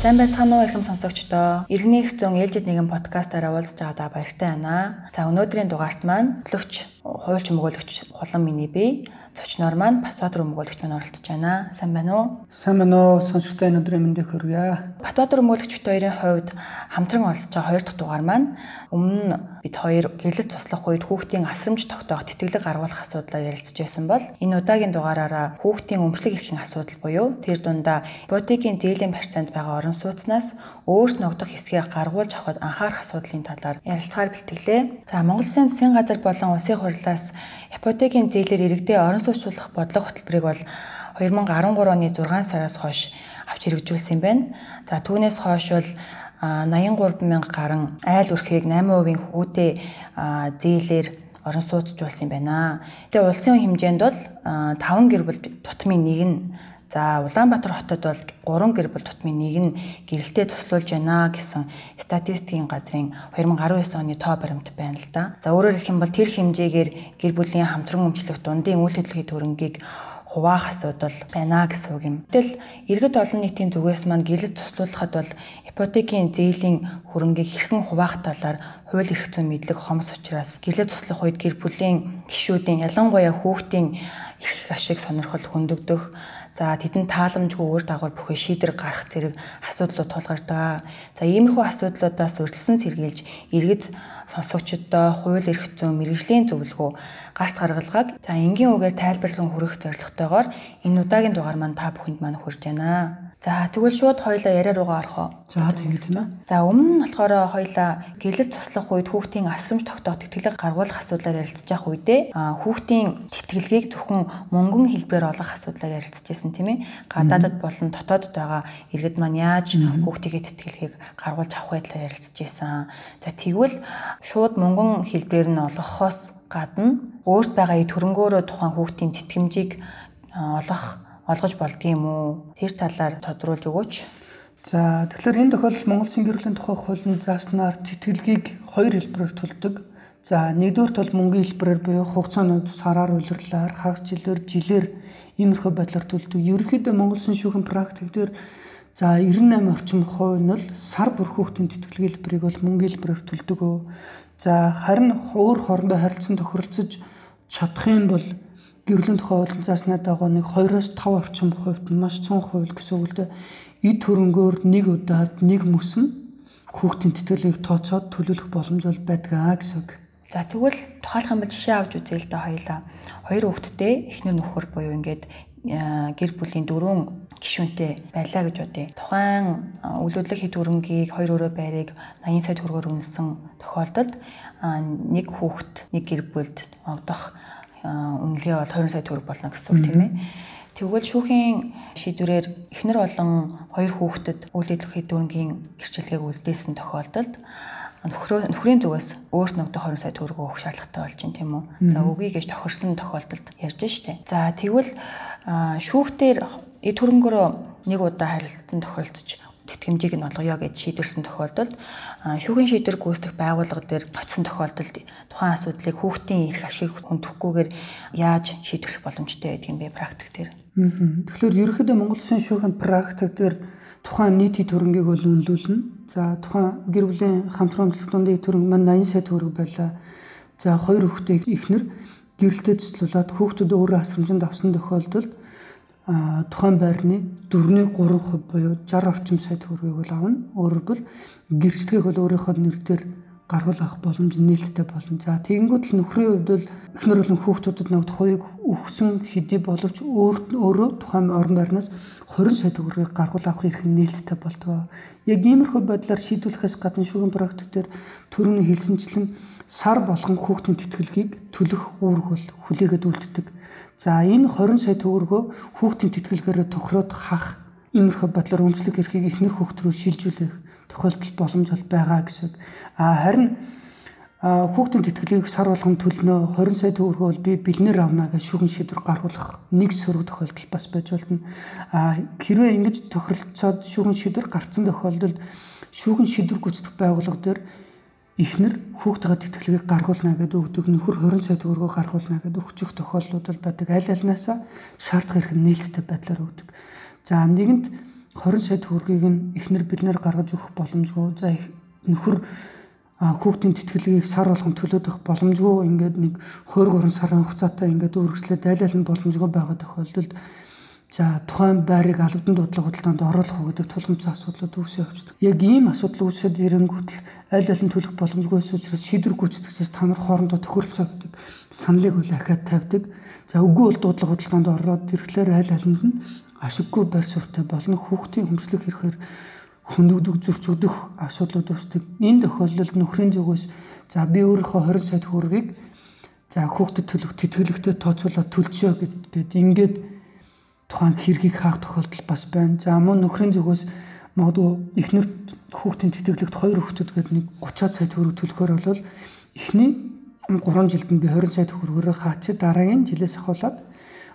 Сайн байцгаана уу ихэм сонсогчдоо. Иргэний их зүүн ээлжид нэгэн подкастаар уулзж байгаадаа баяртай байна. За өнөөдрийн дугаарт маань төлөгч, хуульч мөгөөлөгч Хулан миний бие зочноор маань Батбаатар өмгөөлөгч маань оролцож байна. Сайн байна уу? Сайн байна уу? Сонсогчтой өнөөдрийн мэндийг хүргье. Батбаатар өмгөөлөгч бит хоёрын хувьд хамтран оролцож байгаа хоёр дахь дугаар маань өмнө бид хоёр гэрлэж туслах үед хүүхдийн асрамж тогтоох тэтгэлэг гаргуулах асуудлаар ярилцж байсан бол энэ удаагийн дугаараараа хүүхдийн өмчлөг эрхийн асуудал буюу тэр дундаа ипотекийн зээлийн барьцаанд байгаа орон сууцнаас өөрт ногдох хэсгийг гаргуулж авахд анхаарах асуудлын талаар ярилцахаар бэлтгэлээ. За Монгол Улсын засгийн газар болон улсын хурлаас ипотекийн зээлээр иргэдээ орон сууцлах бодлого хөтөлбөрийг бол 2013 оны 6 сараас хойш авч хэрэгжүүлсэн байна. За түүнээс хойш бол 83 мянга гарan айл өрхийг 8% хүүтэй зээлээр орон сууцжуулсан байна. Тэгээ улсын хэмжээнд бол 5 гэр бүл тутмын нэг нь За Улаанбаатар хотод бол 3 гэр бүл тутмын нэг нь гэрэлтэд туслуулж байна гэсэн статистикийн газрын 2019 оны тоо баримт байна л да. За өөрөөр хэлэх юм бол тэр хэмжээгээр гэр бүлийн хамтран өмчлөх дундын үйл хөдлөлийн төрөнгийг хуваах асуудал байна гэсэн үг юм. Гэтэл иргэд олон нийтийн зүгээс маань гэрлэж туслуулахад бол ипотекийн зээлийн хөрөнгийг хэрхэн хуваах талаар хууль эрх зүйн мэдлэг хомс учраас гэрлэж туслах үед гэр бүлийн гишүүдийн ялангуяа хүүхдийн эрх ашиг сонирхол хөндөгдөх За тэдэнд тааламжгүй өөр дагавар бүхий шийдвэр гарах зэрэг асуудлууд тулгардаг. За иймэрхүү асуудлуудаас өртөлсөн сэргийлж иргэд сонсогчдоо хууль эрх зүйн мэрэгжлийн зөвлөгөө гарц гаргалгааг за энгийн үгээр тайлбарлан хүргэх зорилготойгоор энэ удаагийн дугаар маань та бүхэнд маань хүрж байна. За тэгвэл шууд хоёлаа яриа руугаа орох уу? За тэгээд тийм ээ. За өмнө нь болохоор хоёлаа гэрлэж туслах үед хүүхдийн асрамж тогтоох тэтгэлэг гаргуулах асуудлаар ярилцж байх үедээ хүүхдийн тэтгэлгийг зөвхөн мөнгөн хэлбэрээр олох асуудлаар ярилцжсэн тийм ээ. Гадаадд болон дотоодд байгаа иргэд маань яаж хүүхдийн тэтгэлгийг гаргуулж авах вэ талаар ярилцжсэн. За тэгвэл шууд мөнгөн хэлбэрээр нь олгохоос гадна өөрт байгаа төрөнгөөрөө тухайн хүүхдийн тэтгэмжийг олох олгож болдгийм үү? Тэр талаар тодруулж өгөөч. За тэгэхээр энэ тохиолдолд Монгол Улсын гэр бүлийн тухай хуулийн зааснаар тэтгэлгийг хоёр хэлбэрээр төлдөг. За нэгдүгээр тул мөнгөний хэлбэрээр буюу хугацаанууд сараар улирлаар, хагас жилээр, жилээр иймэрхүү байдлаар төлдөг. Ерөнхийдөө Монгол Улсын шүүхэн практик дээр за 98 орчим хувь нь бол сар бүр хүүхдийн тэтгэлгийн хэлбэрийг бол мөнгөний хэлбэрээр төлдөг. За харин өөр хоорондоо харилцан тохиролцож чадах юм бол уулын цааснаа дагуу нэг 2-оос 5 орчим хувьд маш цөөн хувь гэсэн үг л дээ. Эд хөрөнгөөр нэг удаад нэг мөсөн хүүхдийн тэтгэлгийг тооцоод төлөвлөх боломж бол байдгаа гэсэн үг. За тэгвэл тухайлах юм бол жишээ авч үзье л да хоёлаа. Хоёр хүүхэдтэй эхнэр нөхөр буюу ингээд гэр бүлийн дөрвөн гишүүнтэй байлаа гэж бодъё. Тухайн үйлдвэрлэх хэд хөрөнгийг хоёр өрөө байрыг 80 сая төгрөгөөр үнэлсэн тохиолдолд нэг хүүхэд нэг гэр бүлд огдох үнэлгээ бол 20 сая төгрөг болно гэсэн үг тийм ээ. Тэгвэл шүүхийн шийдвэрээр эхнэр болон хоёр хүүхдэд үйл хөдлөлийн дүнгийн гэрчлэгийг үлдээсэн тохиолдолд нөхрөө нөхрийн зүгээс өөрт ногдох 20 сая төгрөг өгөх шаардлагатай болж байна тийм үү. За үгүй гэж тохирсон тохиолдолд ярьж штэ. За тэгвэл шүүхтэр эд хөрөнгөөрөө нэг удаа харилцсан тохиолдож тэтгэмжийг нь олгоё гэж шийдвэрсэн тохиолдолд шүүхийн шийдвэр гүйцэтгэх байгууллага дээр очисон тохиолдолд тухайн асуудлыг хүүхдийн эрх ашиг хүндэхгүйгээр яаж шийдвэрлэх боломжтой байдгийг бэ практик дээр. Тэгэхээр ерөнхийдөө Монгол Улсын шүүхийн практик дээр тухайн нийтийн төрөнгийг бол үнэлүүлнэ. За тухайн гэр бүлийн хамтран өмчлөх дундын төрөнг маань 80 сая төгрөг байлаа. За хоёр хүүхдээ ихнэр гэрэлтэд цэцлүүлээд хүүхдүүд өөрөө асрамжинд авсан тохиолдолд тухайн байрны 4-ний 3% буюу 60 орчим сая төгрөгийг бол авна. Өөрөөр бол гэрчлэгийг бол өөрийнхөө нэр дээр гаргуул авах боломж нээлттэй болно. За тэгэнгүүт л нөхрийн хувьд бол эхнэр болон хүүхдүүдэд ногдох хувийг өгсөн хэдий боловч өөр өөрөө тухайн орон байрнаас 20 сая төгрөгийг гаргуул авах эрх нь нээлттэй болдог. Яг иймэрхүү байдлаар шийдвэрлэхээс гадна шүүхийн практик дээр төрөний хэлсэнчлэн сар болгон хүүхдийн тэтгэлгийг төлөх үүрэг бол хүлээгээд үлддэг. За энэ 20 сая төгрөгөө хүүхдийн тэтгэлгээрээ тохироод хах иймэрхүү бодлоор өмчлөг эрхийг ихнэр хүүхд рүү шилжүүлэх тохиолдол боломж бол байгаа гэсэн. А харин хүүхдийн тэтгэлгийг сар болгон төлнө 20 сая төгрөгөө бол би бэлнээр авна гэж шүүхэн шийдвэр гаргуулах нэг сөрөг тохиолдол бас байж болно. А хэрвээ ингэж тохиролцоод шүүхэн шийдвэр гарцсан тохиолдолд шүүхэн шийдвэр гүйцэтгэх байгууллага дээр эхнэр хүүхдтэйгээ тэтгэлгийг гаргуулна гэдэг өгдөг нөхөр 20 сая төгрөгөө гаргуулна гэдэг өгчих тохиолдлууд бол байдаг аль альнаасаа шаардах хэрэг нээлттэй байдлаар өгдөг. За нэгэнт 20 сая төгрөгийг нь эхнэр биднэр гаргаж өгөх боломжгүй. За нөхөр хүүхдийн тэтгэлгийг сар болгон төлөөдөх боломжгүй ингээд нэг 23 сарын хугацаатай ингээд үргэлжлээд айл айл нь боломжгүй байгаа тохиолдолд за тухайн байрыг албадан дуудлага худалдаанд оруулах уу гэдэг тулгымцсан асуудлууд үүсэж явждаг. Яг ийм асуудал үүсэхэд ирэнгүүт айл айл нь төлөх боломжгүй учраас шийдвэр гүйцэтгэгчээс та нар хоорондоо тохиролцоо гэдэг саналыг үл ахаад тавьдаг. За үгүй бол дуудлага худалдаанд ороод ирэхлээр айл айлнд нь ашиггүй байр суурьтай болно хүүхдийн хөмслөх хэрэгээр хөндөгдөг зөрчигдөх асуудлууд үүсдэг. Энэ тохиолдолд нөхрийн зүгээс за би өөрийнхөө 20 сая төгрөгийг за хүүхдэд төлөх тэтгэлэгтэй тооцоолоод төлчөө гэд ингээд тухайн хэргийг хаах тохиолдол бас байна. За мөн нөхрийн зүгээс магадгүй эхнэр хүүхдийн тэтгэлэгт хоёр хүүхдүүд гээд нэг 30 сая төгрөг төлөхөөр бол эхний 3 жилд нь би 20 сая төгрөгөөр хаач дараагийн жилээс ахуулаад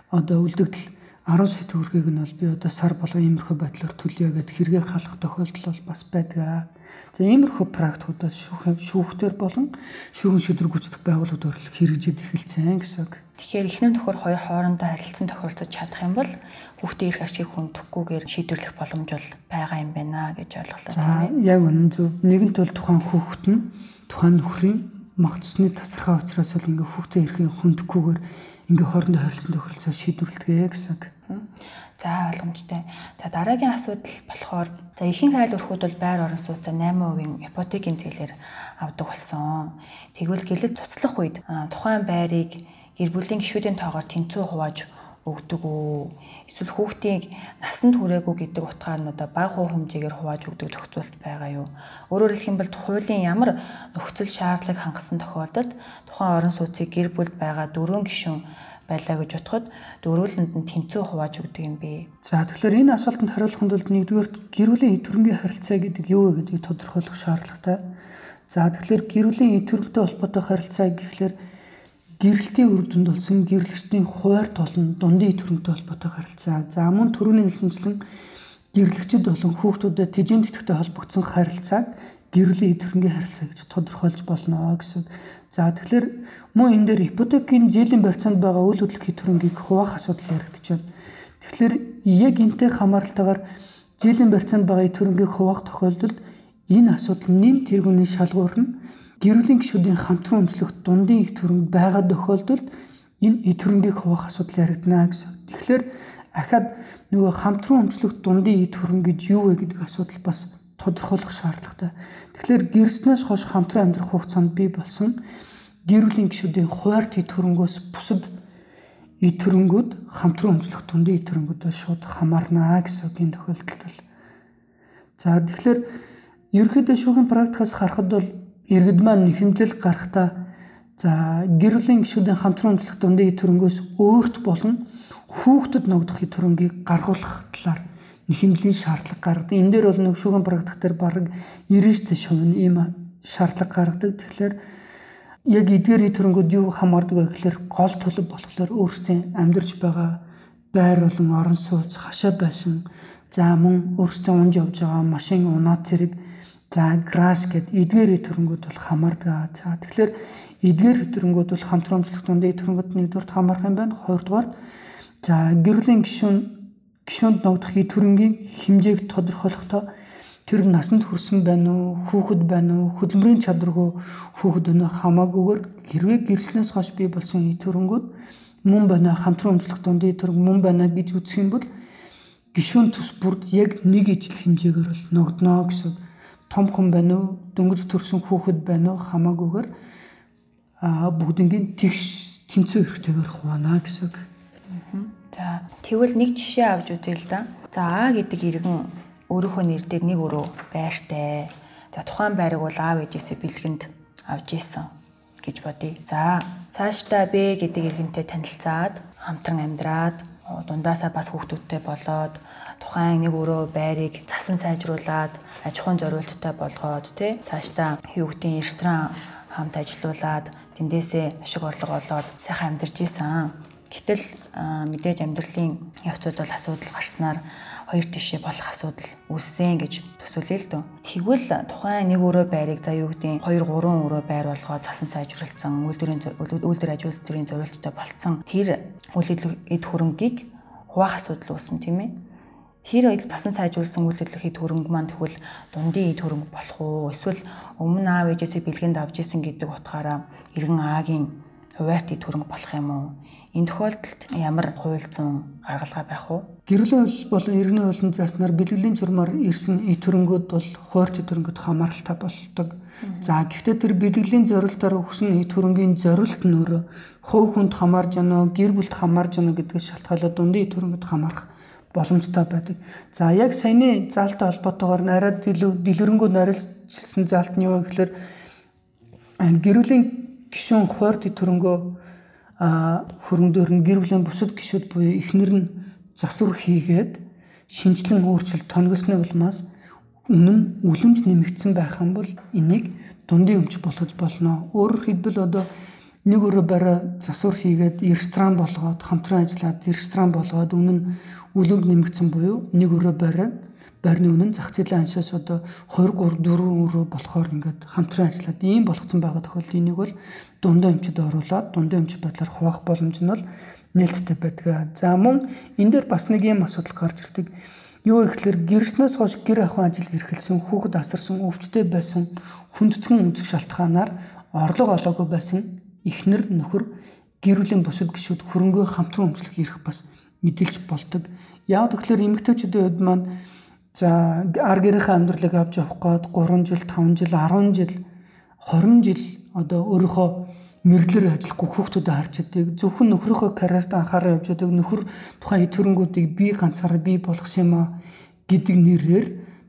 одоо үлдэгдэл 10 сая төгрөгийг нь бол би одоо сар болго иймэрхүү байдлаар төлөё гэд хэрэгээ халах тохиолдол бол бас байдаг. За иймэрхүү практикуудаас шүүхэн шүүхтэр болон шүүгэн шийдвэр гүйцэтгэх байгууллагууд өөрлөх хэрэгжиж эхэлсэн гэсэн үг. Тэгэхээр эхнэр төхөр хоёр хоорондоо харилцан тохиолдож чадах юм бол хүүхдээ эрх ашиг хүндөхгүйгээр шийдвэрлэх боломж бол байгаа юм байна гэж ойлголоо. За яг үнэн зөв. Нэгэнт бол тухайн хүүхэд нь тухайн нөхрийн магтсны тасархай учраас л ингээ хүүхдээ эрхээ хүндэхгүйгээр ингээ хоорондоо харилцан тохиролцоо шийдвэрлэдэг гэсэн. За ойлгомжтой. За дараагийн асуудал болохоор за ихэнх айл өрхүүд бол байр орон сууцаа 8% ипотекийн зээлээр авдаг болсон. Тэгвэл гэлэл цуцлах үед тухайн байрыг гэр бүлийн гишүүдийн тоогоор тэнцүү хувааж өгдөг үү? Эсвэл хүүхдийн насанд хүрээгүй гэдэг утгаар нь одоо бага хувь хэмжээгээр хувааж өгдөг тохиолдолд байгаа юу? Өөрөөр хэлэх юм бол хуулийн ямар нөхцөл шаардлага хангасан тохиолдолд тухайн орон сууцыг гэр бүлд байгаа дөрвөн гишүүн байлаа гэж бодоход дөрвөлөнд нь тэнцүү хувааж өгдөг юм бэ. За тэгэхээр энэ асуултанд хариулахын тулд нэгдүгээр гэр бүлийн идэвхрэнгийн харилцаа гэдэг юу вэ гэдгийг тодорхойлох шаардлагатай. За тэгэхээр гэр бүлийн идэвхрэнтэй холбоотой харилцаа гэхлээр гэрэлтийн үр дүнд болсон гэрлэгчдийн хуваар толон дундын идэвхрэнтэй холбоотой харилцаа. За мөн түрүүний хэлсэнчлэн гэрлэгчд болон хүүхдүүдэд тэжээм тэтгэвтэй холбогдсон харилцааг гэрлийн идэвхрэнгийн харилцаа гэж тодорхойлж болно гэсэн. За тэгэхээр мөн энэ дээр ипотекийн зээлийн барьцаанд байгаа үйл хөдлөлийн төрөнгийг хуваах асуудал байна. Тэгэхээр яг энтэй хамааралтайгаар зээлийн барьцаанд байгаа төрөнгийг хуваах тохиолдолд энэ асуудал нэм тэргүүний шалгуур нь гэрүүлийн гишүүдийн хамтран өмчлөх дундын их төрөнг байгаа тохиолдолд энэ ид төрөнгийг хуваах асуудал яригдана гэсэн. Тэгэхээр ахаад нөгөө хамтран өмчлөх дундын ид төрөнг гэж юу вэ гэдэг асуудал бас тодорхойлох шаардлагатай. Тэгэхээр гэрснээс хойш хамтран амьдрах хугацаанд бий болсон гэр бүлийн гишүүдийн хуваарт эд хөрөнгөөс бусад эд хөрөнгүүд хамтран өмчлөх тундын эд хөрөнгүүдээс шууд хамаарнаа гэсэн үгийн тохиолдолд бол. За тэгэхээр ерөнхийдөө шүүхийн практикаас харахад бол иргэд маань нэхэмжил гарахтаа за гэр бүлийн гишүүдийн хамтран өмчлөх дундын эд хөрөнгөөс өөрт болон хүүхдэд ногдох эд хөрөнгийг гаргуулах талаар нэхэмжлийн шаардлага гаргадаг. Энэ дээр бол нэг шүүгэн практик дээр бараг 90 шив нь ийм шаардлага гаргадаг. Тэгэхээр яг эдгээр төрөнгүүд юу хамаардаг вэ гэхээр гол төлөв болохоор өөрсдийн амьдарч байгаа байр болон орон сууц, хашаа байшин, за мөн өөрсдийн унж явж байгаа машин унаа тэрэг, за граш гэд эдгээр төрөнгүүд бол хамаардаг. За тэгэхээр эдгээр төрөнгүүд бол хамтрамжлах дундын төрөнгүүд нэгдүгээр хамаарх юм байна. Хоёрдугаар за гэрлийн гишүүн гишүүнд ногдох хий төрөнгийн хэмжээг тодорхойлохдоо тэр насанд хүрсэн байна уу, хүүхэд байна уу, хөдөлмөрийн чадваргүй хүүхэд өнөө хамаагүйгээр хэрвээ гэрчлэнээс хойш бий болсон төрөнгүүд мөн байна хамтран өмчлөх дундын төрөг мөн байна гэж үзэх юм бол гишүүн төс бүрд яг нэг ижил хэмжээгээр бол ногдно гэсэн. Том хүн байна уу, дөнгөж төрсэн хүүхэд байна уу хамаагүйгээр а бүгднгийн тэгш тэнцүү хэрэгтэйгээр хуваана гэсэн. За тэгвэл нэг жишээ авч үзье л да. За А гэдэг иргэн өөрийнхөө нэр дээр нэг өрөө байртай. За тухайн байрыг бол аав ээжээсээ бэлгэнд авч исэн гэж бодъё. За цаашдаа Б гэдэг иргэнтэй танилцаад хамтран амьдраад дундаасаа бас хүүхдүүдтэй болоод тухайн нэг өрөө байрыг цасан сайжруулад аж ахуйн зориулттай болгоод тий цаашдаа хүүхдийн ресторан хамт ажилуулад тэндээсээ ашиг орлого олоод сайхан амьдарч исэн. Гэтэл мэдээж амьдралын явцуд бол асуудал гарснаар хоёр тишээ болох асуудал үүссэн гэж төсөөлөе л дөө. Тэгвэл тухайн нэг өрөө байрыг за юу гэдэг 2 3 өрөө байр болгоод цасан сайжруулсан үйлдвэрийн үйлдвэр ажилтны зорилттой болцсон тэр үйл эд хөрөнгийг хуваах асуудал үүсэн тийм ээ. Тэр тасан сайжруулсан үйл хөдлөлийн төрөнг маань тэгвэл дундын төрөнг болох уу? Эсвэл өмнө аав ээжээсээ бэлгэнд авч исэн гэдэг утгаараа иргэн аагийн хуваарт төрөнг болох юм уу? Энэ тохиолдолд ямар хууль зүйн гаргалгаа байх вэ? Гэрэл болон иргэний хуулийн зааснаар бэлгэлийн журмаар ирсэн и төрөнгүүд бол хуваарт төрөнгөд хамааралтай болдог. За гэхдээ тэр бэлгэлийн зорилтоор өгсөн и төрөнгийн зорилт нь өөрөө хувь хүнд хамаарж яана, гэр бүлд хамаарж яана гэдгээс шалтгаалаад дундын төрөнгөд хамаарах боломжтой байдаг. За яг саяны заалтай холбоотойгоор нараад дэлгэрэнгүй нарилжсэн заалт нь юу гэхээр гэрүүлийн гишүүн хуурд төрөнгөө хөрөнгөдөр нь гэр бүлийн бусад гишүүд буюу эхнэр нь засвар хийгээд шинжлэн өөрчлөлт тоногсны улмаас үнэн үлэмж нэмэгдсэн байх юм бол энийг дундын өмч болгож болно. Өөрөөр хэлбэл одоо нэг өрөө барай засвар хийгээд ресторан болгоод хамтран ажиллаад ресторан болгоод үнэн үлэмж нэмэгдсэн буюу нэг өрөө барай байрны үнэн зах зээлийн аншаас одоо 2 3 4 өрөө болохоор ингээд хамтран ажиллаад ийм болгоцсон байгаа тохиолдолд энийг бол дундаа өмчөд оруулаад дундаа өмч бодлоор хуваах боломж нь бол нээлттэй байдаг. За мөн энэ дээр бас нэг юм асуудал гарч ирдэг. Юу ихлээр гэрснээс хойш гэр ахуйн ажил эрхэлсэн хүүхэд асарсан өвчтэй байсан хүндэтгэн үнцэх шалтгаанаар орлого олоогүй байсан эхнэр нөхөр гэрүүлийн бусад гишүүд хөрөнгөө хамтран өмчлөх эрх бас мэдээлж болдог. Яг тэгэхээр эмэгтэйчүүдийн хувьд маань за ар гэрийнхээ амьдралыг авч явах гээд 3 жил, 5 жил, 10 жил, 20 жил одоо өөрийнхөө мэрлэр ажиллахгүй хүүхдүүдэд харж идэг. Зөвхөн нөхрийнхөө карьерт анхаарал явж идэг. Нөхөр тухайн төрөнгүүдийг би ганцаараа бий болгох юм а гэдэг нэрээр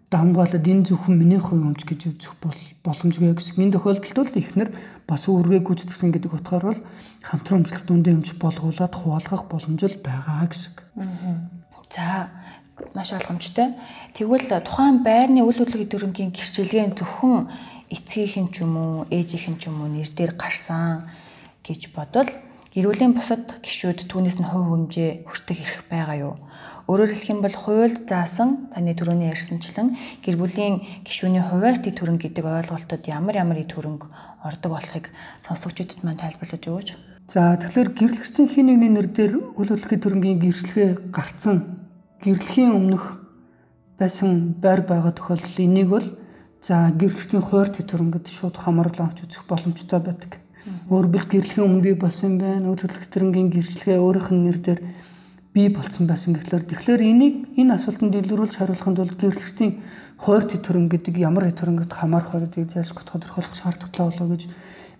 дамгаалаад энэ зөвхөн миний хувь өмч гэж үзэх бол боломжгүй гэсэн. Энэ тохиолдолд бол ихнэр бас үргээ гүйцэтгсэн гэдэг утгаар бол хамтран өмчлөлт үндэ өмч болгуулад хуваалгах боломж л байгаа гэсэн. За маш ойлгомжтой. Тэгвэл тухайн байрны үйл хөдлөлийн төрөнгийн гэрчлэгээ зөвхөн эцгийнхэн ч юм уу, ээжийнхэн ч юм уу нэр дээр гарсан гэж бодвол гэрүүлийн бусад гишүүд түүнээс нь хувь хэмжээ хүртэх эрх байгаа юу? Өөрөөр хэлэх юм бол хуульд заасан таны төрөний ярьсанчлан гэр бүлийн гишүүний хуваарьтын төрөн гэдэг ойлголтод ямар ямар төрөнг ордог болохыг сонсогчдод маань тайлбарлаж өгөөч. За тэгэхээр гэрлэгчдийн хин нэгний нэр дээр үйл хөдлөлийн төрөнгийн гэрчлэгээ гарцсан гэрлэхийн өмнөх байсан байр байгаа тохиолдол энийг бол за гэрлэгчдийн хуваарьтын төрөнгөд шууд хамаарлан авч үзэх боломжтой байдаг. Өөрөөр гэрлэхийн өмнө би болсон байна. Үйл хөдлөлийн төрөнгийн гэрчлэгээ өөрийнх нь нэр дээр бий болсон байсан гэхлээр тэгэхээр энийг энэ асуултанд илрүүлж хариулахын тулд гэрлэгчдийн хойр тэтгэрэн гэдэг ямар тэтгэрэнгөд хамаарх гэдгийг зайлшгүй тодорхойлох шаардлагатай болоо гэж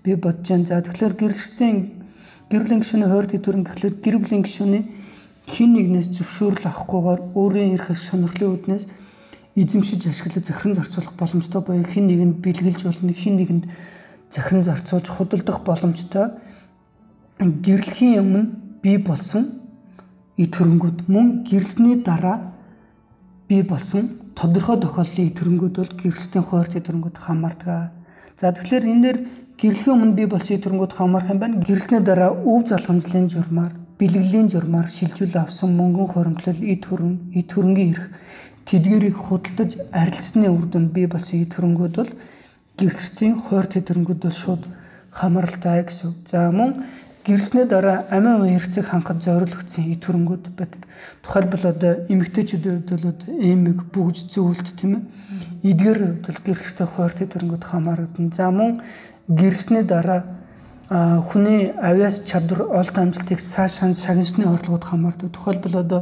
би бодож байна. За тэгэхээр гэрлэгчдийн гэрлийн гишүүний хойр тэтгэрэн гэхлээр гэр бүлийн гишүүний хин нэгнээс зөвшөөрөл авахгүйгээр өөрийн эрх сонирхлын үүднээс эзэмшиж ашиглаж захиран зарцуулах боломжтой буюу хин нэгэнд бэлгэлж болно хин нэгэнд захиран зарцуулж худалдах боломжтой гэрлэхийн өмнө бий болсон эд хөрөнгүүд мөн гэрсний дараа бий болсон тодорхой тохиолдлын эд хөрөнгүүд бол гэрслийн хуурь эд хөрөнгүүд хамаардаг. За тэгэхээр энэ дээр гэрлийн өмнө бий болсон эд хөрөнгүүд хамаарх юм байна. Гэрсний дараа өв залхамжлын журмаар, бэлгэлийн журмаар шилжүүл авсан мөнгөн хуримтлал эд хөрөнгө, эд хөрөнгийн эрх тэдгэрийг худалдаж арилжсны үр дүнд бий болсон эд хөрөнгүүд бол гэрчдийн хуурь эд хөрөнгүүд бол шууд хамааралтай гэсэн. За мөн Гэрснээ дараа амиа уян хэрэгцээг хангахад зориулагдсан эд хөрөнгүүд байдаг. Тухайлбал одоо эмэгтэйчүүдийн хувьд бол одоо эмэг бүгж зөвлөлт тийм ээ. Эдгээр хувьд бол гэрчлэгтэй хуурт эд хөрөнгүүд хамаардаг. За мөн гэрснээ дараа хүний авяас чадвар олд амжилтыг цаашаа шагнасны орлогод хамаардаг. Тухайлбал одоо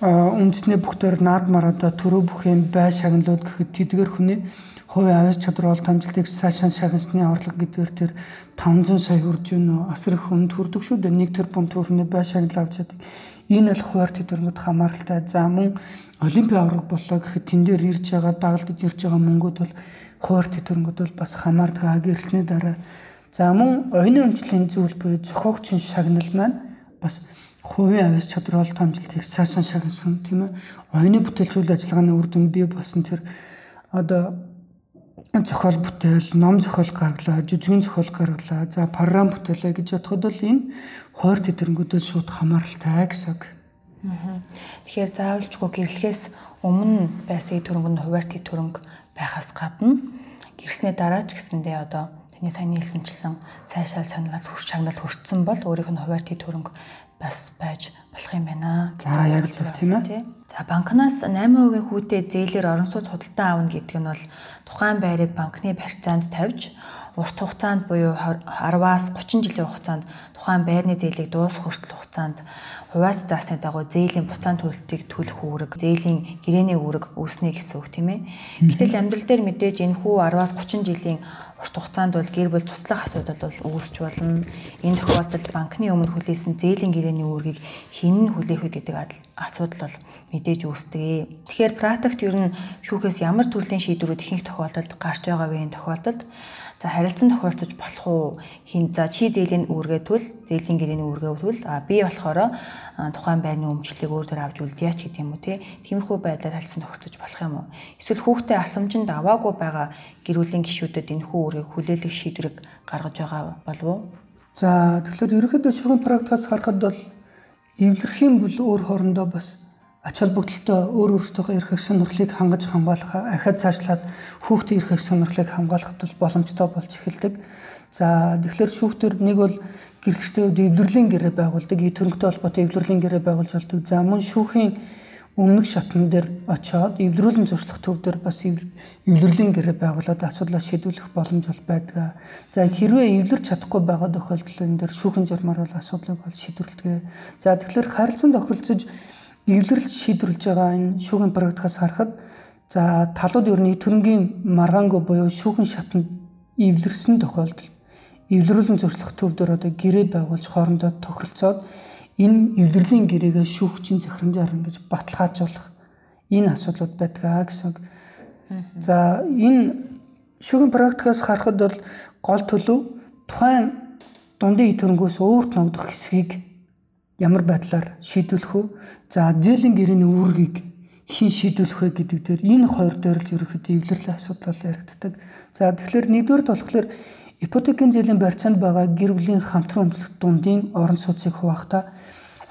үндэсний бүх төр наадмаар одоо төрөө бүх юм бай шагналууд гэхэд тэдгээр хүний хувийн авяас чадвар олд амжилтыг цаашаа шагнасны орлого гэдгээр тэр 500 сая хүрж байна. Асар их хүнд хүрдэг шүү дээ. 1 тэрбум төгрөгийн бай шагнал авч чаддаг. Энэ бол хуваарь тэтгэрмэд хамааралтай. За мөн олимпийн авраг боллоо гэхэд тэн дээр ирж байгаа дагалдаж ирж байгаа мөнгүүд бол хуваарь тэтгэрмэд бол бас хамаардаг гэрсний дараа. За мөн оюуны өмчлийн зүйл буюу зохиогчийн шагнал маань бас хувийн авяас чадвар олд амжилтыг цаашаа шагнасан тийм ээ. Оюуны бүтээлчүүл ажиллагааны үр дүн бий болсон тэр одоо зохиол бүтээл, ном зохиол гаргалаа, жүжигэн зохиол гаргалаа. За програм бүтээлээ гэж бодоход бол энэ хойр тэтгэнгүүдээс шууд хамааралтай гэсэн. Тэгэхээр заавалчгүй гэрлэхээс өмнө байсан төрөнгө нь хуваарь тэтгэрэнг байхаас гадна гэрснээ дараа ч гэсэндээ одоо Тэний саяны хэлсэнчлэн сайшаал шагналд хүрч шагналд хүрсэн бол өөрийнх нь хуваар тий төрөнг бас байж болох юм байна. За яг зөв тийм ээ. За банкнаас 8% хүүтэй зээлээр орон сууц худалдан аавна гэдэг нь бол тухайн байрыг банкны барьцаанд тавьж урт хугацаанд буюу 10-аас 30 жилийн хугацаанд тухайн байрны зээлийг дуусгах хүртэл хугацаанд хуваац заасны дагуу зээлийн буцаан төлөлтийг төлөх үүрэг, зээлийн гэрээний үүрэг үүснэ гэсэн үг тийм ээ. Гэтэл амьдрал дээр мэдээж энэ хүү 10-аас 30 жилийн урт хугацаанд бол гэр бүл туслах асуудал бол үүсч болно. Энэ тохиолдолд банкны өмнө хүлээсэн зээлийн гэрээний үүргийг хэн нь хүлээх вэ гэдэг асуудал бол мэдээж үүсдэг. Тэгэхээр практикт ер нь шүүхээс ямар төрлийн шийдвэрүүд ихэнх тохиолдолд гарч байгаа вэ энэ тохиолдолд За харилцан тохиолцож болох уу? Хин за чи зээлийн үүргээ төл, зээлийн гэрээний үүргээ төл, а би болохоор тухайн байрны өмчлөлийг өөр дөр авч үлдээе ч гэдэг юм уу те. Тиймэрхүү байдлаар харилцан тохиолцож болох юм уу? Эсвэл хүүхдээ асамжинд аваагүй байгаа гэр бүлийн гишүүдэд энэ хүү үүргийг хүлээлгэх шийдвэрийг гаргаж байгаа болов уу? За тэгэхээр ерөнхийдөө шүүхийн практикаас харахад бол эвлэрхийн бүл өөр хоорондоо бас ач холбогдолтой өөр өөрсдийнхөө эрх эх сонирхлыг хангаж хамгаалах ахад цаашлаад хүүхдийн эрх эх сонирхлыг хамгаалахад бол боломжтой болж эхэлдэг. За тэгэхээр шүүхтэр нэг бол гэрлэгчтэй хувьд эвлэрлийн гэрээ байгуулдаг, төрөнгөтэй холбоотой эвлэрлийн гэрээ байгуулж болдог. За мөн шүүхийн өмнөх шатн дээр очиод эвлэрүүлэн зуршлах төв дээр бас эвлэрлийн гэрээ байгуулад асуудлаа шийдвэрлэх боломж бол байдаг. За хэрвээ эвлэрч чадахгүй байгаа тохиолдолд энэ дээр шүүхэн журмаар бол асуудлыг бол шийдвэрлэдэг. За тэгэхээр харилцан тохиролцож эвлэрэл шийдвэрлэж байгаа энэ шүүхийн практикаас харахад за талууд ер нь төрөнгийн маргаангүй буюу шүүхийн шатанд эвлэрсэн тохиолдолд эвлэрүүлэн зуршлах төвдөр одоо гэрээ байгуулж хоорондоо тохиролцоод энэ эвлэрлийн гэрээгээ шүүгчийн захирамжаар ингэж баталгаажуулах энэ асуудлууд байдаг гэсэн. За энэ шүүхийн практикаас харахад бол гол төлөв тухайн дундын төрөнгөөс өөрт ногдох хэсгийг ямар байдлаар шийдвэрлэх вэ? За зээлийн гэрээний үүргийг хэн шийдвэрлэх вэ гэдэг дээр энэ хоёр дээр л ерөөхдөө эвлэрлийн асуудал яригддаг. За тэгэхээр нэгдүгээр болохоор ипотекийн зээлийн барьцаанд байгаа гэр бүлийн хамтран өмчлөх дундын орон сууцыг хуваахтаа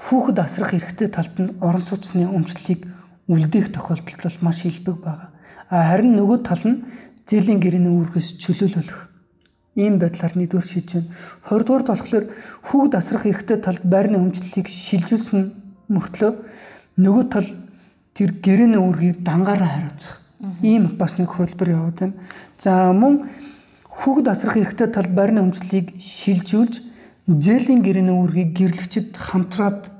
хүүхэд асрах эрхтэй талд нь орон сууцны өмчлөлийг үлдээх тохиолдол бол маш илбэг байна. Харин нөгөө тал нь зээлийн гэрээний үүргээс чөлөөлөх ийм байдлаар нэгдүгээр шийдэж байна. 20 дугаард болохоор хүүгд асрах эрхтэй талд байрны өмчлөлийг шилжүүлсэн мөртлөө нөгөө тал тэр гэрээний үүргийг дангаараа хариуцах. Ийм бас нэг хөлбөр яваад байна. За мөн хүүгд асрах эрхтэй талд байрны өмчлөлийг шилжүүлж зээлийн гэрээний үүргийг гэрлэгчд хамтраад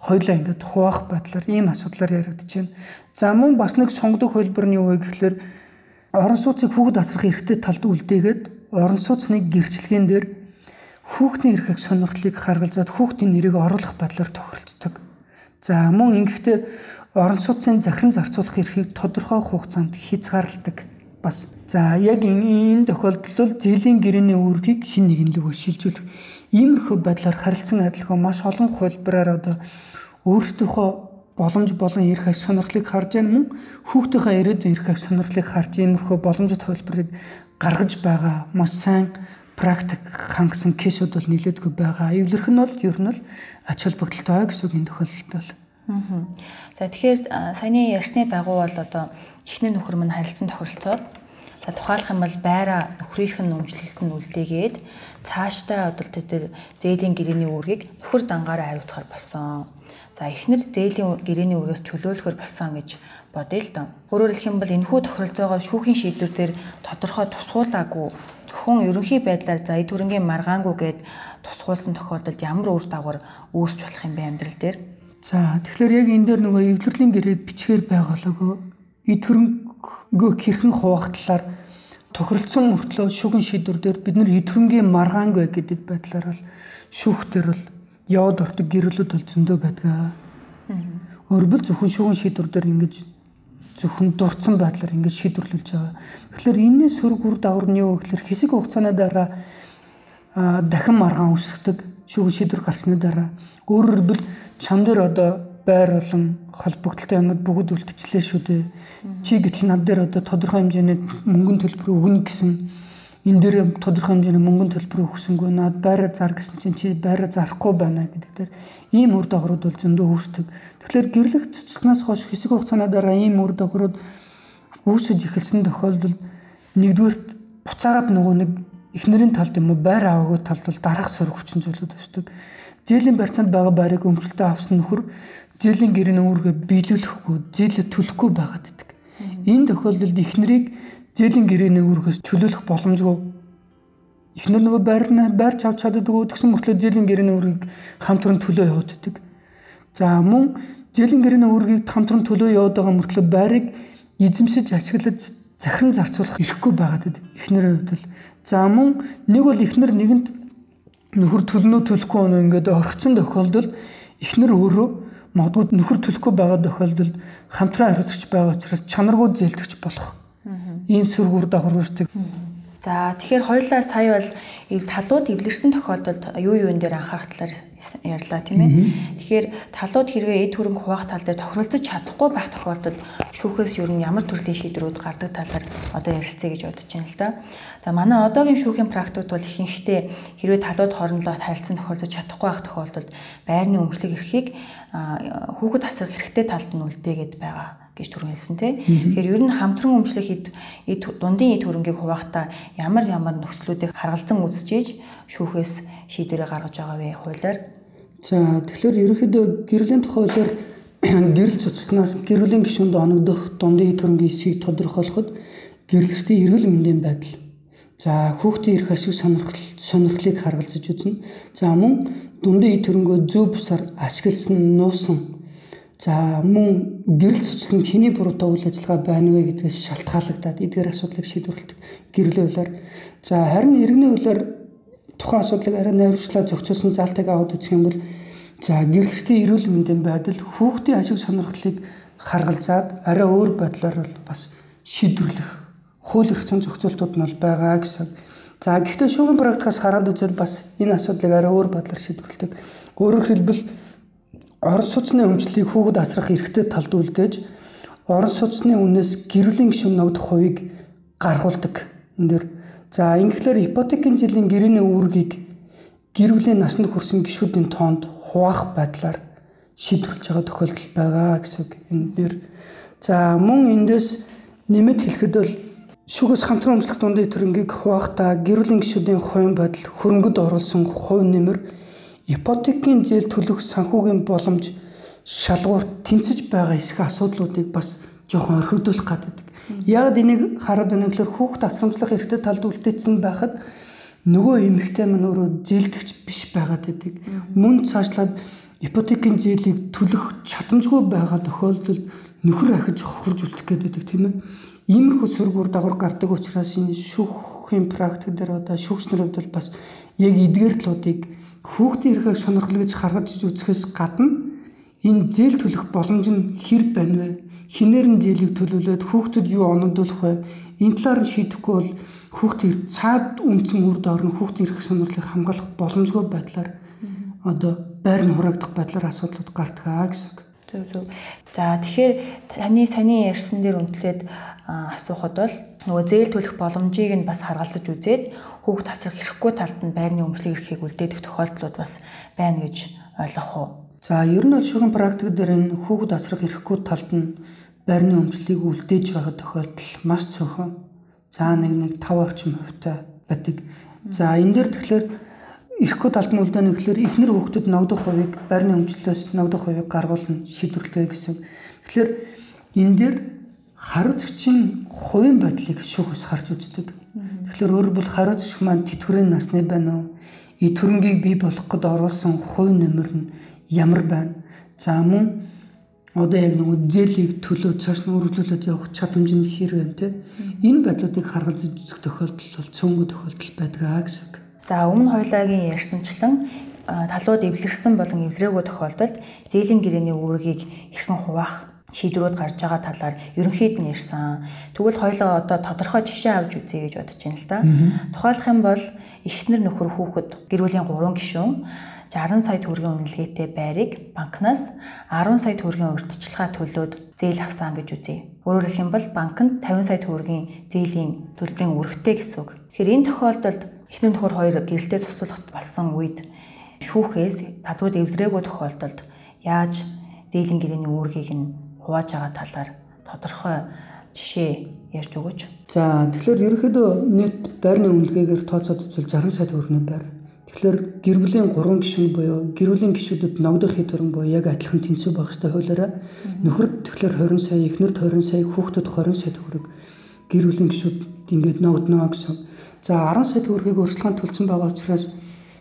хоёлаа ингээд хуваах байдлаар ийм асуудлаар байна. За мөн бас нэг сонгодог хөлбөр нь юу вэ гэхээр орон сууцыг хүүгд асрах эрхтэй талд үлдээгээд орон сууцны гэрчлэгэн дээр хүүхдийн эрхийг сонирхлыг харгалзаад хүүхдийн нэрийг оруулах байдлаар тохиролцдог. За мөн ингэхдээ орон сууцын захиран зарцуулах эрхийг тодорхой хугацаанд хязгаарладаг. Бас за яг энэ тохиолдолд зээлийн гэрээний үүргийг хин нэгэн лүгөө шилжүүлэх иймэрхүү байдлаар харилцан адилхан маш олон хувилбараар одоо өөрсдийнхөө боломж болон эрх аж сонирхлыг харж яа мөн хүүхдийнхээ ирээдүйн эрх аж сонирхлыг харж иймэрхүү боломжит хувилбарыг гаргаж байгаа маш сайн практик хангасан кейсүүд бол нэлээдгүй байгаа. Эвлэрх нь бол ер нь бол ач холбогдолтой гэсэн үг энэ тохиолдолд бол. Аа. За тэгэхээр саяны ярьсны дагуу бол одоо эхнэр нөхөр мань харилцан тохиролцоод за тухайлах юм бол байра нөхрийнх нь өмчлөлт нь үлдээгээд цаашдаа одоо тэр зээлийн гэрээний үүргийг нөхөр дангаараа хариуцахаар болсон. За эхнэр зээлийн гэрээний үүргээс чөлөөлөхөр болсон гэж бодъё л доо. Өөрөөр хэлэх юм бол энэхүү тохиролцоогоо шүүхийн шийдвэрээр тодорхой тусгуулаагүй зөвхөн ерөнхий байдлаар за төрөнгийн маргаангүй гэд тусгуулсан тохиолдолд ямар үр дагавар үүсч болох юм бэ амьдрал дээр? За тэгэхээр яг энэ дээр нөгөө эвлэрлийн гэрээд бичгээр байгалаагүй и төрөнгөө хэрхэн хуваах талаар тохиролцсон мөртлөө шүүхийн шийдвэр дээр бид нар эдгэрэнгийн маргаангүй гэдэг байдлаар бол шүүхтэр бол яваад ордог гэрэлүүд бол зөндөө байдаг. Өөрөөр зөвхөн шүүхийн шийдвэр дээр ингэж зөвхөн дурдсан байдлаар ингэж шийдвэрлэж байгаа. Тэгэхээр энэний сөрөг үр дагавар нь юу гэхээр хэсэг хугацааны дараа дахин маргаан үсгдэг шүүгэн шийдвэр гарсны дараа өөрөөр хэлбэл чам дээр одоо байр болон холбогдолтой юмуд бүгд үлдчихлээ шүү дээ. Чи гэтэл над дээр одоо тодорхой хэмжээний мөнгөний төлбөр өгнө гэсэн энэ дээр тодорхой хэмжээний мөнгөний төлбөр өгсөнгөө над байраа зар гэсэн чинь чи байраа зарахгүй байна гэдэг дээр ийм үр дагаврууд бол зөндөө үүсдэг. Тэгэхээр гэрлэх цуцснаас хойш хэсэг хугацааны дараа ийм үр дагаврууд үүсэж эхэлсэн тохиолдолд нэгдүгээрт буцаагаад нөгөө нэг эхнэрийн талд юм уу байр аваагүй талд бол дараах сөрөг хүчин зүйлүүд өсдөг. Зээлийн барьцаанд байгаа байрыг өмчлөлтөд авсан нөхөр зээлийн гэрээний үүргээ биелүүлэхгүй, зээлээ төлөхгүй байгаад байдаг. Энэ тохиолдолд эхнэрийг зээлийн гэрээний үүргээс чөлөөлөх боломжгүй эхнэр нөгөө байрна байрч авч чаддаггүй тэгсэн мөртлөө зээлийн гэрээний үүргийг хамтран төлөө байдаг. За мөн зээлийн гэрээний үүргийг хамтран төлөө яваад байгаа мөртлөө байрыг эзэмшиж ашиглаж захиран зарцуулах ирэхгүй байгаад байдаг. Эхнэрийн хувьд л за мөн нэг бол эхнэр нэгэнд нөхөр төлнөө төлөхгүй өнө ингээд орхисон тохиолдолд эхнэр өөрөө магадгүй нөхөр төлөхгүй байгаа тохиолдолд хамтран хариуцагч байгаа учраас чанаргүй зээлдэгч болох. Ийм сүргүүр дагавар үүсдэг. За тэгэхээр хоёулаа сая бол талууд эвлэрсэн тохиолдолд юу юун дээр анхаарах талаар ярьлаа тийм ээ. Тэгэхээр талууд хэрвээ эд хөрөнгө хуваах тал дээр тохиролцож чадахгүй байх тохиолдолд шүүхээс юу н ямар төрлийн шийдвэрүүд гардаг талаар одоо ярилцъя гэж бодож байна л да. За манай одоогийн шүүхийн практикт бол ихэнхдээ хэрвээ талууд хоорондоо харилцан тохиолцож чадахгүй байх тохиолдолд байрны өмчлөг эрхийг хүүхэд асрах хэрэгтэй талд нь үлдээгээд байгаа гэж түрүү хэлсэн тий. Тэгэхээр ер нь хамтран өмчлөх эд дундын эд хөрөнгийг хуваахта ямар ямар нөхцлүүдийг харгалзан үзчихээж шүүхээс шийдвэрээ гаргаж байгаа вэ хуулиар. За тэгэхээр ерөнхийдөө гэрлийн тухайлаар гэрэл цуцснаас гэрүүлийн гишүүнд оногдох дундын эд хөрөнгийн эсийг тодорхойлоход гэрлэгчдийн эрүүл мэндийн байдал За хүүхдийн эрх ашиг сонирхол сонирхлыг харгалзаж үзнэ. За мөн дундын эд хөрөнгөө зөв бусаар ашигласан нуусан За мөн гэрэл цуцлан хэний буруутай үйл ажиллагаа байна вэ гэдгээс шалтгаалагдаад эдгээр асуудлыг шийдвэрлэдэг гэрэл хуулиар. За харин иргэний хуулиар тухайн асуудлыг арай найруулчлаа зохицуулсан заалтыг аваад үзэх юм бол за гэрлэгчдийн эрүүл мэндийн байдал хүүхдийн ашиг сонирхлыг харгалзаад арай өөр байдлаар бол бас шийдвэрлэх хууль эрх зүйн зохицуултууд нь бол байгаа гэсэн. За гэхдээ шүүхийн практикаас хараад үзвэл бас энэ асуудлыг арай өөр байдлаар шийдвэрлэдэг. Өөрөөр хэлбэл орон сууцны өмчлөлийг хүүхэд асрах эрхтэй талд үлдээж орон сууцны үнээс гэрүүлийн гишүүн ногдох хувийг гаргуулдаг. Энд дэр за ингэхлээр ипотекийн жилийн гэрээний үүргийг гэрүүлийн насанд хүрсэн гишүүдийн тоонд хуваах байдлаар шийдвэрлэж байгаа тохиолдол байгаа гэсэн үг. Энд дэр за мөн эндээс нэмэт хэлэхэд бол шүүгээс хамтран өмчлөх дундын төрөнгийг хуваахтаа гэрүүлийн гишүүдийн хувийн байдал хөрөнгөд оруулсан хувь нэмэр ипотекийн зээл төлөх санхүүгийн боломж шалгуурт тэнцэж байгаа эсэх асуудлуудыг бас жоохон орхигдуулах гэдэг. Яг энийг хараад өнөглөр хүүхд асрамжлах эрхтэй талд үлдээсэн байхад нөгөө эмэгтэй мань өөрөө зээлдэгч биш байгаад байдаг. Мөн цаашлаад ипотекийн зээлийг төлөх чадамжгүй байгаа тохиолдолд нөхөр ахиж хохирж үлдэх гэдэг тийм ээ. Иймэрхүү сүргүүр дагавар гардаг учраас энэ шүүхийн практик дээр одоо шүүгчнэр хувьд бол бас яг эдгээр талуудыг хүүхдийн эрхийг сонирхлогж харгаж үзэхээс гадна энэ зээл төлөх боломж нь хэр байна вэ? Хинээр нь зээлийг төлөвлөөд хүүхдэд юу оногдуулах вэ? Энэ талаар нь шийдэхгүй бол хүүхдийн цаад үндсэн үр доор нь хүүхдийн эрх сонирхлыг хамгаалах боломжгүй байдлаар одоо байр нь хураагдах байдлаар асуудлууд гардаг аа гэсэн. Зөв зөв. За тэгэхээр таны саний ярьсан дээр үнтлээд асуухад бол нөгөө зээл төлөх боломжийг нь бас харгалзаж үзээд хүүхд тасрах хэрэггүй талд нь байрны өмчлөг эрхийг үлдээдэг тохиолдлууд бас байна гэж ойлгох уу? За ер нь шүүхийн практик дээр энэ хүүхд тасрах хэрэггүй талд нь байрны өмчлөгийг үлдээж байгаа тохиолдол маш цөөхөн. За нэг нэг 5 орчим хувьтай байдаг. За энэ дээр тэгэхээр ирэхгүй талд нь үлдээнэ гэхээр эхнэр хүүхдэд ногдох хувийг байрны өмчлөлөөс ногдох хувийг гаргуулна шийдвэрлэдэг гэсэн. Тэгэхээр энэ дээр хариуцагчийн хувийн байдлыг шүүхс харж үздэг. Тэгэхээр өөр бол хариуцагч маань тэтгэврийн насны байна уу? И төрөнгийг бий болох гэд оруулсан хувь нэмэр нь ямар байна? За мөн одоо яг нэг зээлийг төлөө цааш нь үргэлжлүүлээд явах чадамж нь хэр байна те? Энэ байдлуудыг харгалзаж үзэх тохиолдол бол цөөнгөө тохиолдол байдаг аа гэсэн. За өмнө хоёлагийн ярьсанчлан талууд эвлэрсэн болон эвлэрээгүй тохиолдолд зээлийн гэрээний үүргийг хэрхэн хуваах шийдвэрүүд гарч байгаа талаар ерөнхийд нь ярьсан. Тэгвэл хоёлоо одоо тодорхой жишээ авч үзье гэж бодож байна л да. Тухайлах юм бол эхнэр нөхөр хүүхэд гэр бүлийн 3 гишүүн 60 сая төгрөгийн үнэлгээтэй байрыг банкнаас 10 сая төгрөгийн урьдчилгаа төлөөд зээл авсан гэж үзье. Өөрөөр хэлэх юм бол банк нь 50 сая төгрөгийн зээлийн төлбөрийн үргэтэй гэсэн үг. Тэгэхээр энэ тохиолдолд эхнэр нөхөр хоёр гэрэлтэй цуцлуулахт болсон үед шүүхээс талбайд эвлэрээгүй тохиолдолд яаж зээлийн гэрээний үүргийг нь хувааж байгаа талаар тодорхой жишээ ярьж өгөөч. За тэгэхээр ерөнхийдөө нийт байрны үнэлгээгээр тооцоод үзвэл 60 сая төгрөгийн байр. Тэгэхээр гэр бүлийн 3 гишүүн буюу гэр бүлийн гишүүдэд ногдох хэд төгрөг буюу яг адилхан тэнцүү байх хэрэгтэй хуулиараа. Нөхөрт тэгэхээр 20 сая, эхнэрт 20 сая, хүүхдэд 20 сая төгрөг гэр бүлийн гишүүд ингээд ногдно гэсэн. За 10 сая төгрөгийг өрсөлдөөн төлсөн байгаа учраас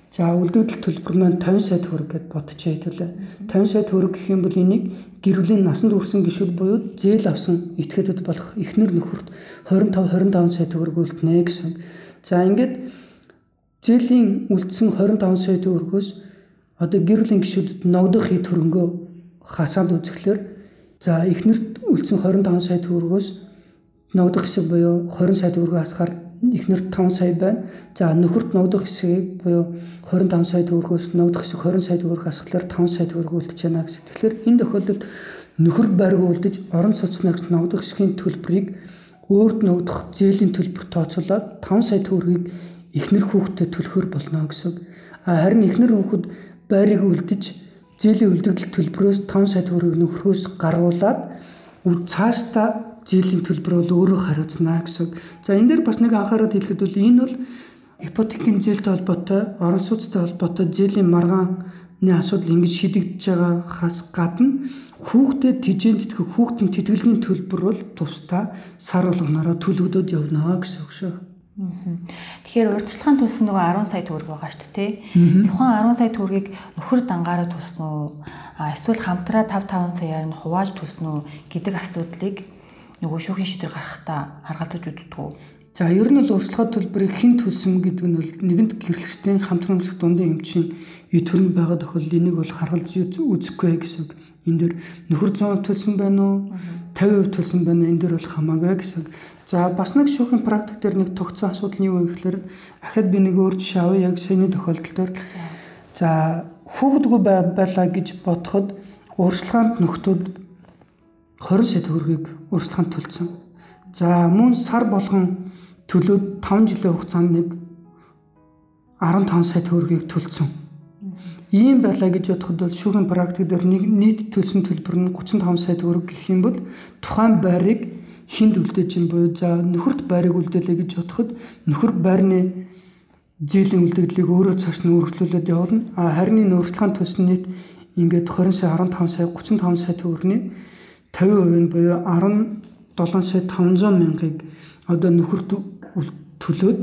За үлдэгдэл төлбөр маань 50 сая төгрөг гэд бодчихъя хэвлээ. 50 сая төгрөг гэх юм бол энийг гэр бүлийн насанд хүрсэн гишүүд буюу зээл авсан этгээдэд болох эхнэр нөхөрт 25 25 сая төгрөг үлднэ гэсэн. За ингээд зээлийн үлдсэн 25 сая төгрөгөөс одоо гэр бүлийн гишүүдэд ногдох хит хөрөнгөө хасаад үзэхлээр за эхнэрт үлдсэн 25 сая төгрөгөөс ногдох хэсэг буюу 20 сая төгрөгөө хасахаар эхнэрт 5 сая байна. За нөхөрт ногдох хэсгийг буюу 25 сая төгрөгөөс ногдох хэсэг 20 сая төгрөг хасхлаар 5 сая төгрөг үлдэж байна гэсэн. Тэгэхээр энэ тохиолдолд нөхөр байрг үлдэж орон сууцнаа гэж ногдох хэсгийн төлбөрийг өөрт ногдох зээлийн төлбөр тооцоолоод 5 сая төгрөгийг эхнэр хүүхдэд төлөхөр болно гэсэн. А харин эхнэр хүүхэд байрыг үлдэж зээлийн үлдэгдэл төлбөрөөс 5 сая төгрөгийг нөхрөөс гаргуулад цаашдаа зээлийн төлбөр бол өөрөө хариуцна гэсэн. За энэ дээр бас нэг анхаарал хэлэхэд бол энэ бол ипотекийн зээлтэй холбоотой, орон сууцтай холбоотой зээлийн маргааны асуудал ингэж шийдэгдэж байгаагаас гадна хүүхдэд тижээнд итгэх хүүхдийн тэтгэлгийн төлбөр бол тусдаа сар болгонороо төлөгдөд явна гэсэн үг шүү. Тэгэхээр урьдчилгаан төлсөн нөгөө 10 сая төгрөг байгаа шүү дээ. Тухайн 10 сая төгрөгийг нөхөр дангаараа төлсөн үү? Эсвэл хамтраа 5 5 саяар нь хувааж төлсөн үү гэдэг асуудлыг нөгөө шүүхийн шийдвэр гаргахтаа харгалзаж үздэг. За ер нь бол урьдчилгаа төлбөрийг хэн төлсөн гэдэг нь бол нэгэнд гэрлэгчдийн хамтран өмсөх дундын эмчийн ий төрөнд байгаа тохиолдол энийг бол харгалзаж үзэхгүй гэсэн. Энд дэр нөхөр 100% төлсөн байна уу? 50% төлсөн байна. Энд дэр бол хамаагүй гэсэн. За бас нэг шүүхийн практик дээр нэг тогтсон асуудал нь юу вэ гэхээр ахад би нэг өөр жишээ авъя яг саяны тохиолдол дээр. За хүүхдгүй байлаа гэж бодоход урьдчилгаанд нөхдүүд 20 сая төгрөгийг урьдчилгаанд төлсөн. За мөн сар болгон төлөөд 5 жилийн хугацаанд нэг 15 сая төгрөгийг төлсөн. Ийм байлаа гэж бодоход бол шүүхийн практик дээр нэг нийт төлсөн төлбөр нь 35 сая төгрөг гэх юм бол тухайн байрыг хинд үлдээж ин буюу за нөхөрт байрыг үлдээлээ гэж бодоход нөхөр байрны зээлийн үлдэгдлийг өөрөө цааш нь өргөжлүүлээд явуулна. А харин энэ урьдчилгаанд төлсөн нийт ингээд 20 сая 15 сая 35 сая төгрөгийн 50% нь буюу 17 сая 500 мянгаыг одоо нөхөрт төлөөд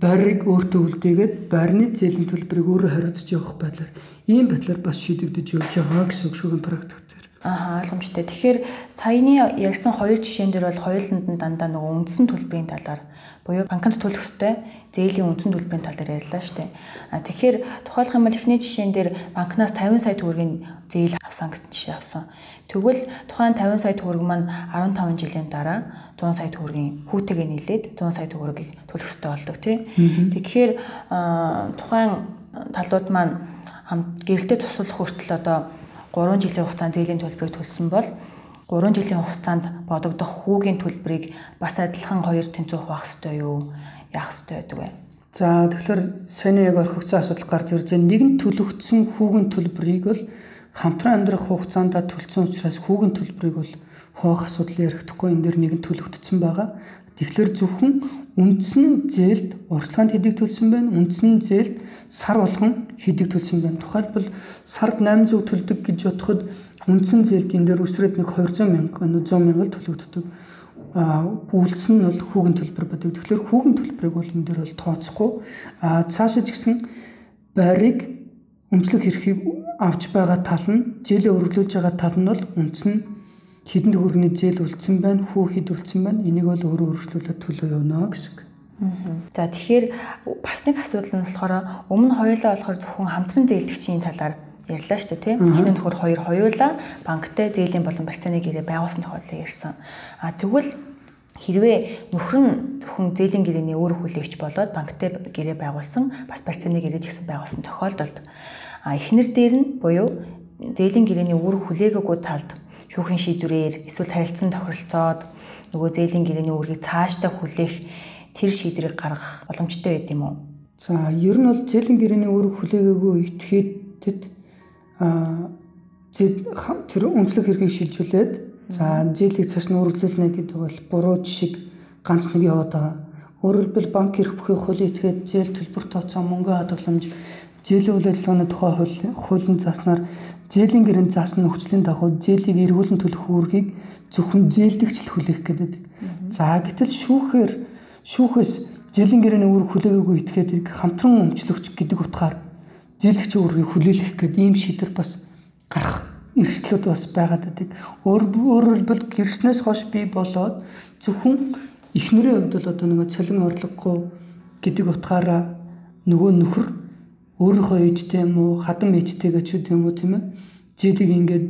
байрыг өөртөө үлдээгээд байрны зээлийн төлбөрийг өөрөө хариуцж явах байдлаар ийм байдлаар бас шийдэгдэж явж байгаа гэсэн үг шүүгийн практик дээр. Аа ойлгомжтой. Тэгэхээр саяны ярьсан хоёр жишээн дээр бол хоёуланд нь дандаа нөгөө үндсэн төлбөрийн талаар буюу банкнд төлөх ёстой зээлийн үндсэн төлбөрийн тал дээр ярьлаа шүү дээ. А тэгэхээр тухайлх юм бол эхний жишээн дээр банкнаас 50 сая төгрөгийн зээл авсан гэсэн жишээ авсан. Тэгвэл тухайн 50 сая төгрөг маань 15 жилийн дараа 100 сая төгрөгийн хүүтэйгээ нийлээд 100 сая төгрөгийг төлөх ёстой болдог тийм. Тэгэхээр тухайн талууд маань гэрэлтэй туслах хүртэл одоо 3 жилийн хугацаанд зээлийн төлбөрийг төлсөн бол 3 жилийн хугацаанд бодогдох хүүгийн төлбөрийг бас адилхан хоёр тэнцүү хуваах ёстой юу? Яах ёстой байдаг вэ? За тэгэхээр саяны яг орхигдсан асуудал гарч ирж байгаа. Нэгэн төлөгдсөн хүүгийн төлбөрийг бол хамтран амьдрах хугацаанд төлсөн учраас хүүгийн төлбөрийг бол хуваах асуудал яригдахгүй энэ дэр нэгэн төлөгдсөн байгаа. Тэгэхээр зөвхөн үндсэн зээлд урьдчилгаанд хэдийг төлсөн байна. Үндсэн зээлд сар болгон хэдийг төлсөн байна. Тухайлбал сард 800 төлдөг гэж бодоход үндсэн зээлд энэ дээр үсрээд нэг 200 мянга, 100 мянга төлөгддөг. А үйлдэл нь бол хүүгийн төлбөр байдаг. Тэгэхээр хүүгийн төлбөрийг бол энэ дээр бол тооцохгүй. А цаашаа ч гэсэн байрыг өмчлөх эрхийг авч байгаа тал нь зээлээ өргөлүүлж байгаа тал нь бол үндсэн хэдэн төгрөгийн зээл үлдсэн байна, хүү хэд үлдсэн байна. Энийг бол өөрөө өргөжлүүлээд төлөө явна гэсэн. За тэгэхээр бас нэг асуудал нь болохоор өмнө хоёулаа болохоор зөвхөн хамтран зээлдэгчийн талаар ярьлаа шүү дээ тийм. Эхний нөхөр хоёр хоёулаа банктай зээлийн болон барьцааны гэрээ байгуулсан тохиолдол ярьсан. А тэгвэл Хэрвээ нөхөр нь зөвхөн зээлийн гэрээний өөр хүлээгч болоод банктай гэрээ байгуулсан бас барьцааны гэрээ ч гэсэн байгуулсан тохиолдолд а эхнэр дээр нь буюу зээлийн гэрээний өөр хүлээгаагүй талд шүүхийн шийдвэрээр эсвэл харилцан тохиролцоод нөгөө зээлийн гэрээний үүргийг цаашдаа хүлээх тэр шийдвэрийг гаргах боломжтой байд юм уу? За ер нь бол зээлийн гэрээний үүрэг хүлээгээгүй этгээдэд а тэр өмчлөх хэргийг шилжүүлээд За зээлийг цааш нь үргэлжлүүлнэ гэдэг бол буруу жишг ганц нэг яваад байгаа. Өөрөөр хэлбэл банк эрх бүхий хуулийн этгээд зээл төлбөр тооцоо мөнгө хадгаламж зээлийн үйл ажиллагааны тухай хуулийн заснаар зээлийн гэрээнд заасан нөхцөлийн дагуу зээлийг эргүүлэн төлөх үүргийг зөвхөн зээлдэгчл хүлээх гэдэг. За гэтэл шүүхээр шүүхээс зээлийн гэрээний үүрэг хүлээгээгүй этгээд хамтран өмчлөгч гэдэг утгаар зээлдэгчийн үүргийг хүлээлгэх гэдэг ийм шийдвэр бас гарах эрсдлүүд бас байгаад байдаг. Өөр өөрөөр хэлбэл гэрснээс хойш бий болоод зөвхөн эхнэрийн хувьд бол одоо нэг цалин орлогогүй гэдэг утгаараа нөгөө нөхөр өөрийнхөө ээжтэй юм уу хадам ээжтэй гэж үү юм уу тийм ээ зээлийг ингээд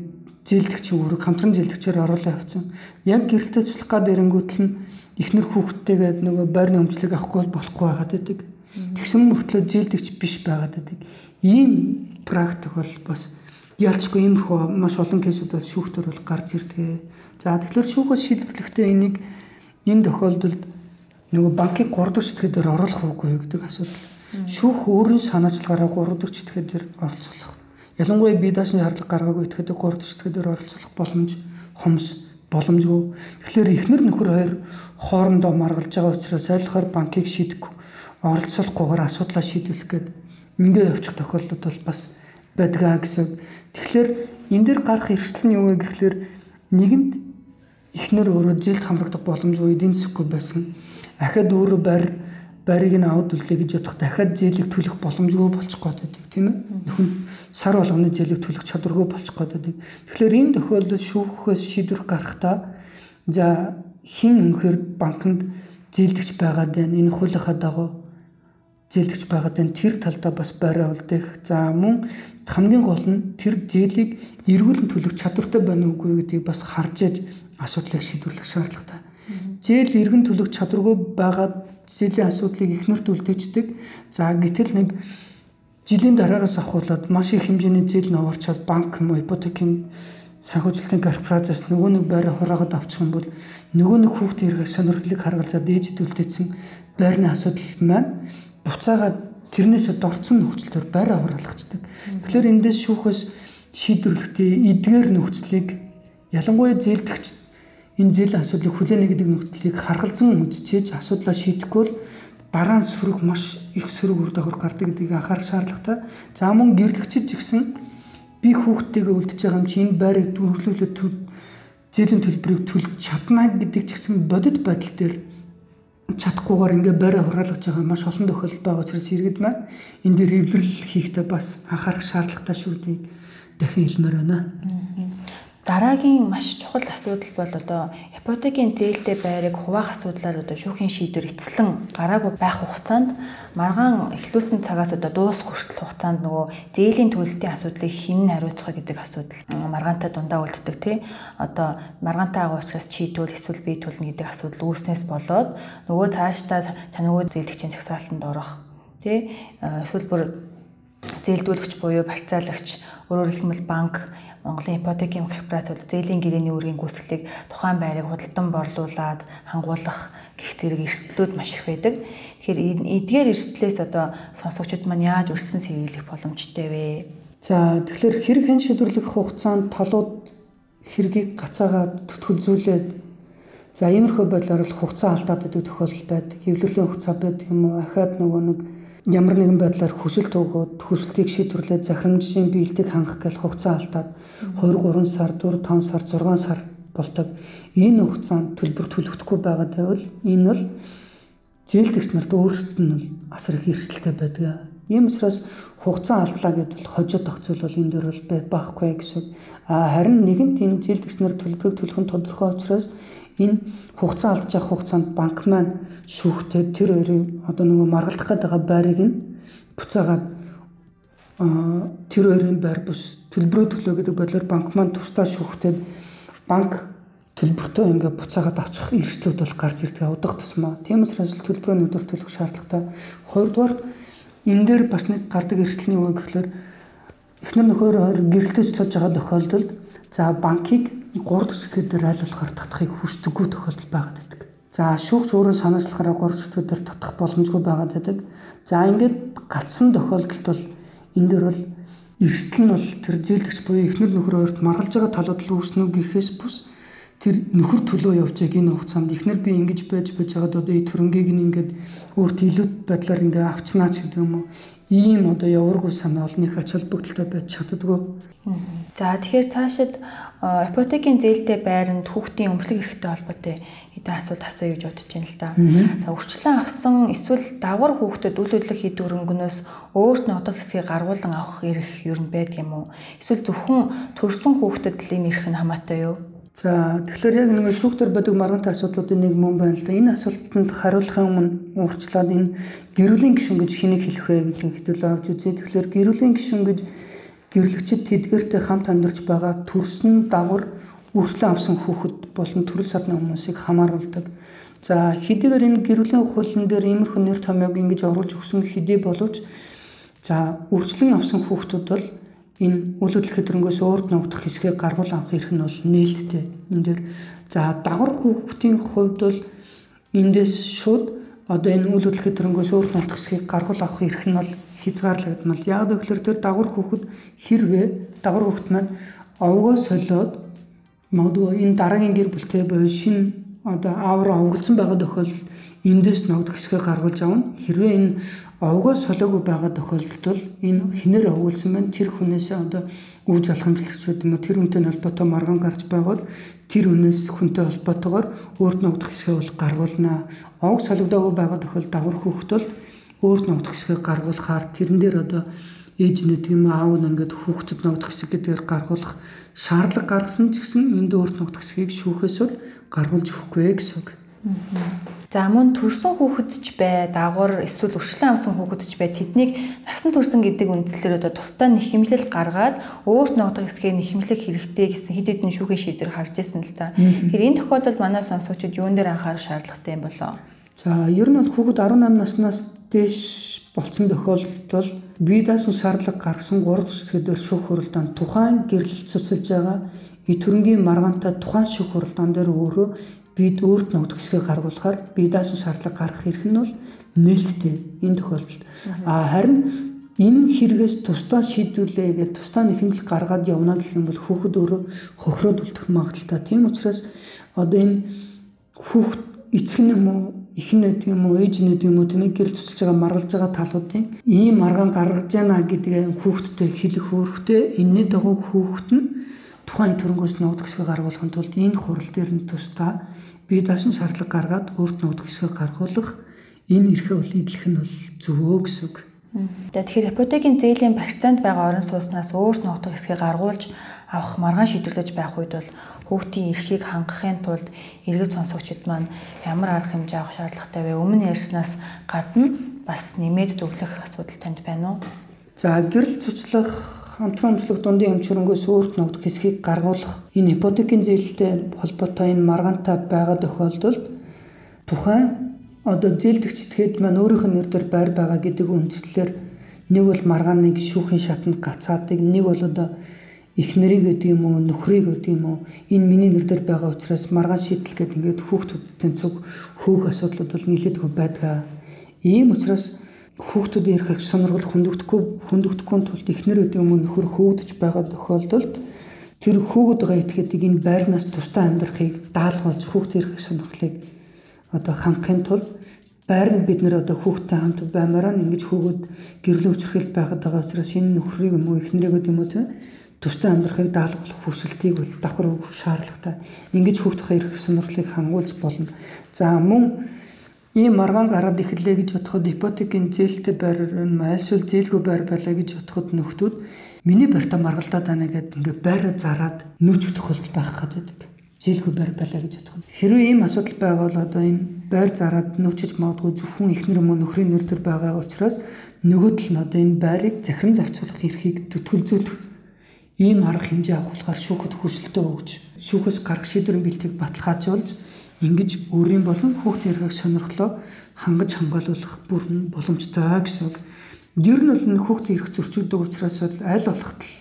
зээлдэгч үүрэг хамтран зээлдэгчээр оруулаа явцсан. Яг гэрэлтэй туслах гад эрэнгүүтэл нь эхнэр хүүхдтэйгээд нөгөө байрны өмчлөг авахгүй болохгүй байгаад байдаг. Тэгсэн мөртлөө зээлдэгч биш байгаад байдаг. Ийм практик бол бас ялчгүй иймэрхүү маш олон кейсүүд бол шүүхтөр бол гарч ирдэг. За тэгэхээр шүүхээс шийдвэрлэхдээ энийг энэ тохиолдолд нөгөө банкыг 3 дахь читгэдээр оруулах уугүй гэдэг асуудал. Шүүх өөрийн санаачлаараа 3 дахь читгэдээр оролцуулах. Ялангуяа бие даашны шаардлага гаргаагүй итгэдэг 3 дахь читгэдээр оролцуулах боломж хомс боломжгүй. Тэгэхээр эхнэр нөхөр хоёр хоорондоо маргалж байгаа учраас айлхаар банкыг шийдэхгүй оролцуулахгүйгээр асуудлаа шийдвэрлэх гээд ингээ явчих тохиолдол бол бас байдгаа гэсэн. Тэгэхээр энэ дээр гарах эрсдэл нь юу вэ гэхлээр нэгэнд эхнэр өөрөө зээлд хамрагдах боломжгүй эдийн засгүй байсан. Ахад өөрөө байр байрыг нь авд үлээ гэж бодох дахиад зээлийг төлөх боломжгүй болчих гээд байдаг тийм ээ. Нөхөн сар болгоны зээлийг төлөх чадваргүй болчих гээд байдаг. Тэгэхээр энэ тохиолдолд шүүхээс шийдвэр гаргахдаа за хин үнэхээр банкнд зээлдэгч байгаад байна. Энэ хуулийнхаа дагуу зээлдэгч байгаад байна. Тэр талдаа бас байраа үлдээх. За мөн хамгийн гол нь тэр зээлийг эргүүлэн төлөх чадвартай байна уугүй гэдгийг бас харж яж асуудлыг шийдвэрлэх шаардлагатай. Зээл эргэн төлөх чадваргүй байгаад зээлийн асуудлыг ихнэрт үлдээждэг. За гэтэл нэг жилийн дараагаас ахуулаад маш их хэмжээний зээл нь овоорчаад банк юм уу ипотекийн санхүүжилтийн корпорацаас нөгөө нэг байраа хураагаад авчих юм бол нөгөө нэг хүүхдийн эрхийг сонирхлыг харгалзаад ээжид үлдээсэн байрны асуудал маань буцаагаад тэрнээсээ дорцсон нөхцөлөөр байраа хураалгацдаг. Тэгэхээр эндээс шүүхээс шийдвэрлэхдээ эдгээр нөхцөлийг ялангуяа зээлдэгч энэ зээл асуудлыг хүлээнэ гэдэг нөхцөлийг харгалзан үзчихээж асуудлаа шийдэхгүй бол дараа нь сөрөг маш их сөрөг үр дагавар гардаг гэдгийг анхаарах шаардлагатай. За мөн гэрлэгчид гэсэн би хүүхдтэйгээ үлдчихэж байгаа юм чи энэ байрыг дүүрлүүлээд зээлийн төлбөрийг төлж чадна гэдэг ч гэсэн бодит байдал дээр чадахгүйгээр ингээ байраа хураалгаж байгаа маш олон тохиолдол байгаа учраас иргэд маань энэ дээр эвлэрэл хийхдээ бас анхаарах шаардлагатай шүү дээ дахин хэлмээр байна. Дараагийн маш чухал асуудал бол одоо ипотекийн зээлтэй байрыг хуваах асуудлаар одоо шүүхийн шийдвэр эцэлэн гараагүй байх хугацаанд маргаан эхлүүлсэн цагаас одоо дуусах хүртэл хугацаанд нөгөө зээлийн төлөлтийн асуудлыг хэн хариуцах вэ гэдэг асуудал маргаантай дундаа үлддэг тий. Одоо маргаантай агуу учраас чи төл эсвэл би төлнө гэдэг асуудал үүснээс болоод нөгөө цаашдаа чанаргүй зээлгчийн цагсаалтанд орох тий. Эсвэл бүр зээлдүүлэгч буюу барьцаалагч өөрөөр хэлбэл банк Монголын ипотекийн корпорацууд зээлийн гэрээний үүргийн гүйцэтгэлийг тухайн байрыг худалдан борлуулад хангуулах гих зэрэг эрсдлүүд маш их байдаг. Тэгэхээр эдгээр эрсдлээс одоо сонсогчид маань яаж өрсөн сэргийлэх боломжтой вэ? За тэгэхээр хэрэг хэн шийдвэрлэх хугацаанд талууд хэргийг гацаагаа төтгөлзүүлээд за иймэрхүү байдлаар л хугацаа алдаад идэг тохиолдол байдаг. Хэвлэлийн хугацаа байдаг юм уу? Ахаад нөгөө нэг ямар нэгэн байдлаар хүсэлт өгөөд хүслийг шийдвэрлээд захирамжийн биелэлтийг хангах гэл хугацаа алдаад 2 3 сар 4 5 сар 6 сар болдог. Энэ хугацаанд төлбөр төлөгдөхгүй байгаа байвал энэ бол зээлдэгч нарт өөрсдөд нь бол асар их эрсдэлтэй байдаг. Ийм учраас хугацаа алдлаа гэдээ бол хожид тогтцол бол энэ дөр бол байхгүй гэсэн. А харин нэгэнт энэ зээлдэгч нар төлбөрийг төлөх нь тодорхой учраас энэ хугацаа алдаж явах хугацаанд банк маань шүүхтэй тэр хоёрын одоо нөгөө маргалдах гээд байгаа байрыг нь буцаагаад тэр хоёрын байр бус төлбөрөө төлөө гэдэг бодлоор банк маань тусдаа шүүхтэй банк төлбөртөө ингээ буцаагаад авчих эрсдлүүд бол гарч ирдэг удах тусмаа. Тийм учраас төлбөрөө өдөр төлөх шаардлагатай. Хоёрдугаар энэ дээр бас нэг гардаг эрсдэлний үг гэхэлэр эхнэр нөхөр хоёр гэрэлтэй ажиллаж байгаа тохиолдолд за банкыг 3 цэцгээд дээр болохоор татахыг хүсдэггүй тохиолдол байгаад байдаг. За шүүгч өөрөө санаачлахаараа 3 цэцгээд дээр татах боломжгүй байгаад байдаг. За ингээд гацсан тохиолдолд бол энэ дөр бол эрсдэл нь бол тэр зээлдэгч буюу эхнэр нөхөр хоёрт маргалж байгаа талууд л үүснэ үү гэхээс бус тэр нөхөр төлөө явж байгааг энэ хугацаанд ихнэр би ингэж байж байж байгаад одоо төрөнгийг нь ингээд өөрт илүү байдлаар ингээд авчнаа ч гэдэг юм уу ийм одоо яваргүй санаа олныг ач холбогдолтой байж чаддгүй. За тэгэхээр цаашид ипотекийн зээлтэй байранд хүүхдийн өмчлөг эрхтэй холбоотой хэдэн асуулт асууя гэж бодож байна л да. За өрчлөн авсан эсвэл давар хүүхдэд үл хөдлөх хэд өрөнгөнөөс өөрт ногдох хэсгийг гаргуулan авах эрх юу н байдаг юм уу? Эсвэл зөвхөн төрсэн хүүхдэд л энэ эрх нь хамаатай юу? За тэгэхээр яг нэг шүүхтэр бодог маргаантай асуудлуудын нэг мөн байна л да. Энэ асуултанд хариулахын өмнө уурчлаад энэ гэрүүлийн гишүүн гэж хэнийг хэлэх вэ гэдэг хэвэл авч үзье. Тэгэхээр гэрүүлийн гишүүн гэж гэрлэгчид тэдгээртэй хамт амьдарч байгаа төрсөн дагвар үрслэн авсан хүүхэд болон төрөл садны хүмүүсийг хамааруулдаг. За хэдийгээр энэ гэрүүлийн хуулийн дээр иймэрхүү нэр томьёог ингэж оруулж өгсөн хэдий боловч за үржлэн авсан хүүхдүүд бол энэ үйл хөдлөх хөдөлгөөс өөрт ногдох хэсгийг гаргуул авах эрх нь бол нээлттэй. Энэ дээр за дагвар хүүхдийн хувьд бол эндээс шууд одоо энэ үйл хөдлөх хөдөлгөөс өөрт ногдох хэсгийг гаргуул авах эрх нь бол хязгаарлагдмал. Яг гэвэл тэр дагвар хүүхэд хэрвээ дагвар хүүхэд маань овгоо солиод магадгүй энэ дараагийн гэр бүлтэй буюу шинэ одоо аавар овголцсон байгаа тохиолдолд эндээс ногдох хэсгээ гаргуулж авна. Хэрвээ энэ овгоо солоогүй байгаа тохиолдолд энэ хинээр овгуулсан маань тэр хүнээсээ одоо үүж алхамжлагчуд юм уу тэр хүнтэй холбоотой маргаан гарч байгаад тэр хүнээс хүнтэй холбоотойгоор өөрт ногдох хэсгээ бол гаргуулнаа. Овг солигдоогүй байгаа тохиолдолд давхар хүүхэд бол өөрт ногдох хэсгээ гаргуулахаар тэрэн дээр одоо ээж нэг юм аав нь ингээд хүүхдэд ногдох хэсэг гэдгээр гаргуулах шаардлага гаргасан ч гэсэн энд өөрт ногдох хэсгийг шүүхээс бол гаргуулж өгөхгүй гэсэн үг. За мөн төрсэн хүүхэд ч бай, дагвар эсвэл өршлөн авсан хүүхэд ч бай тэднийг насан турсан гэдэг үндслээр одоо тусдаа нэхэмжлэл гаргаад өөрт ногдох хэсгээ нэхэмжлэх хэрэгтэй гэсэн хэд хэдэн шүүхийн шийдвэр харж ирсэн л та. Тэгэхээр энэ тохиолдолд манай сонсогчид юун дээр анхаарах шаардлагатай юм болоо? За ер нь бол хүүхэд 18 наснаас дээш болцсон тохиолдолд бие даасан шаардлага гаргасан 3 зэсгээр шүүх хуралдаанд тухайн гэрэл цуцалж байгаа и төрөнгийн маргаантай тухайн шүүх хуралдаан дээр өөрөө бид өөрт ногдох хэсгээ гаргуулахаар бие даасан шаардлага гарах эрх нь бол нээлттэй энэ тохиолдолд. А харин энэ хэрэгээс тусдаа шийдвүлээ гэдэг тусдаа нэхэмжил гаргаад явна гэх юм бол хүүхэд өөрөө хохироод үлдэх магадaltaа. Тийм учраас одоо энэ хүүхэд эцэг нь юм уу ихнэд юм уу ээжнэд юм уу тэнийг гэр цуцлж байгаа маргалж байгаа талуудын ийм маргаан гаргаж яана гэдгээ хүүхэдтэй хэлэх үүрэгтэй энэний дагуу хүүхэд нь тухайн төрөнгөөс ногдох хэсгээ гаргуулахын тулд энэ хурал дээр нь тусдаа бие даасан шаардлага гаргаад өөрт нь хэсгээ гаргуулах энэ эрхээ идэх нь бол зөвөө гэсэн үг. Тэгэхээр ипотекийн зээлийн барьцаанд байгаа орон сууцнаас өөрт нь удах хэсгээ гаргуулж авах маргаан шийдвэрлэж байх үед бол хүүхдийн эрхийг хангахын тулд эргэж сонсогчид маань ямар арга хэмжээ авах шаардлагатай вэ? Өмнө ярьснаас гадна бас нэмээд зөвлөх асуудал танд байна уу? За гэрэл цуцлах хамтран өмчлөх дундын эмч хөрөнгөөс өөрт ногдох хэсгийг гаргуулах энэ ипотекийн зээлтэй холбоотой энэ маргаантай байгаа тохиолдолд тухайн одоо зээлдэгч этгээд маань өөрийнх нь нэр дээр байр байгаа гэдэг үндслээр нэг бол маргааныг шүүхийн шатанд гацаадаг нэг бол одоо их нэрийг гэдэг юм уу нөхрийг гэдэг юм уу энэ миний нэр дээр байгаа учраас маргаан шийдэл гэдэг ингээд хүүхдүүдтэй цуг хөөх асуудлууд бол нийлээдгүй байдаг. Ийм учраас хүүхдүүдийн эрх сонирхол хөндөгдөхгүй хөндөгдөхгүй тулд эхнэр өдөө өмнө нөхөр хөвдөж байгаа тохиолдолд тэр хөөгд байгаа этгээдийг энэ байрнаас тусдаа амьдрахыг даалгуулж хүүхдийн эрх сонирхлыг одоо хангахын тулд байр нь бид нэр одоо хүүхдтэй хамт баймараа ингэж хөөгд гэрлэн өчрхөл байгаад байгаа учраас энэ нөхрийг юм уу эхнэрийг юм уу тийм тусдаа амьдрахыг даалгуулах хүсэлтийг бол давхар өгөх шаардлагатай. Ингэж хүүхдийн эрх сонирхлыг хангуулж болно. За мөн ийм маргаан гараад эхэллээ гэж бодоход ипотекийн зээлтэй байр альсвал зээлгүй байр байлаа гэж бодоход нөхдүүд миний барьтаа маргалдаад байна гэдэг ингээд байраа зараад нөөц тохиолдол байх гэдэг. Зээлгүй байр байлаа гэж бодоход. Хэрвээ ийм асуудал байвал одоо энэ байр зараад нөөцөж магадгүй зөвхөн ихнэр мөн нөхрийн нэр төр байгаа учраас нөгөө тал нь одоо энэ байрыг захиран зарцуулах эрхийг төтгөлзүүлэх ийм арга хэмжээ авах болохоор шүүхэд хүсэлтөө өгч шүүхээс гарах шийдвэрийн бэлтгийг баталгаажуулж ингэж өөрийн болон хүүхдийн эрхийг сонирхлоо хангаж хамгаалуулах бүрэн боломжтой гэсэн. Ер нь бол хүүхдийн эрх зөрчигдөг учраас аль болохт л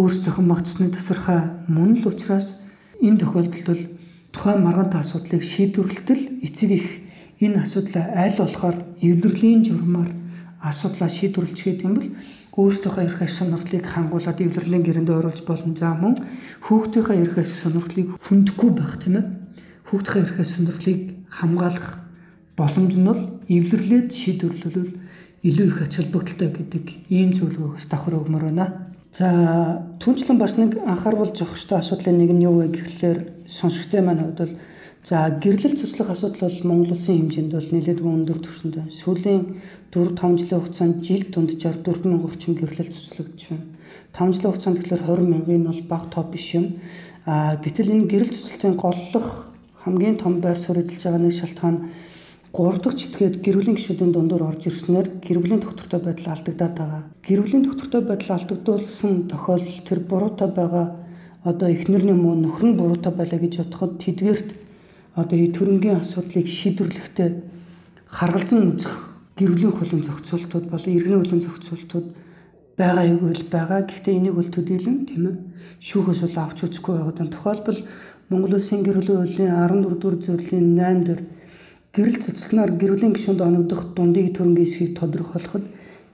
өөрсдийнхөө магтсны тасархай мөн л учраас энэ тохиолдолд бол тухайн маргаантай асуудлыг шийдвэрлэлтэл эцэг их энэ асуудлаа аль болохоор эвдэрлийн журмаар асуудлаа шийдвэрлэж гэдэг юм бол өөрсдийнхөө эрх ашиг сонирхлыг хангуулад эвлэрлийн гэрээнд оруулж болно. За мөн хүүхдийнхээ эрх ашиг сонирхлыг хүндэхгүй байх тийм ээ. Хүүхдийнхээ эрх ашиг сонирхлыг хамгаалах боломж нь бол эвлэрлээд шийдвэрлэлвэл илүү их ач холбогдолтой гэдэг ийм зөвлөгөөгөөс давхар өгмөр байна. За түнчлэн бас нэг анхааруулж авах хэрэгтэй асуудлын нэг нь юу вэ гэхлээр сонсогчтой маань хувьд бол За гэрлэл цуцлах асуудал бол Монгол улсын хэмжээнд бол нэлээд өндөр түвшинд байна. Сүүлийн 4 5 жилийн хугацаанд жил дунджаар 4000 орчим гэрлэл цуцлагдж байна. 5 жилийн хугацаанд тэгэхээр 20 мянган бол бага тоо биш юм. А гэтэл энэ гэрэл цуцлалтын голлох хамгийн том байр суурь эзэлж байгаа нэг шалтгаан 3 дахь читгээд гэрвлийн гишүүдийн дундуур орж ирснээр гэрвлийн доктортой байдал алдагдаад байгаа. Гэрвлийн доктортой байдал алдагдуулсан тохиолдол тэр буруутай байгаа одоо эхнэрний муу нөхөр нь буруутай байлаа гэж бодоход тэдгээрт одоо ಈ төрөнгийн асуудлыг шийдвэрлэхдээ харгалзан үзэх гэрвлийн хуулийн зохицуултууд болон иргэний хуулийн зохицуултууд байгаа юм бол байгаа. Гэхдээ энийг бол төдийлөн тийм ээ шүүхээс бол авч үзэхгүй байгаа. Тухайлбал Монгол Улсын гэрвлийн хуулийн 14 дугаар зүйлийн 8 дээр гэрэл цэцлэнээр гэрвлийн гишүүнд оногдох дундын төрөнгийн эсхийг тодорхойлоход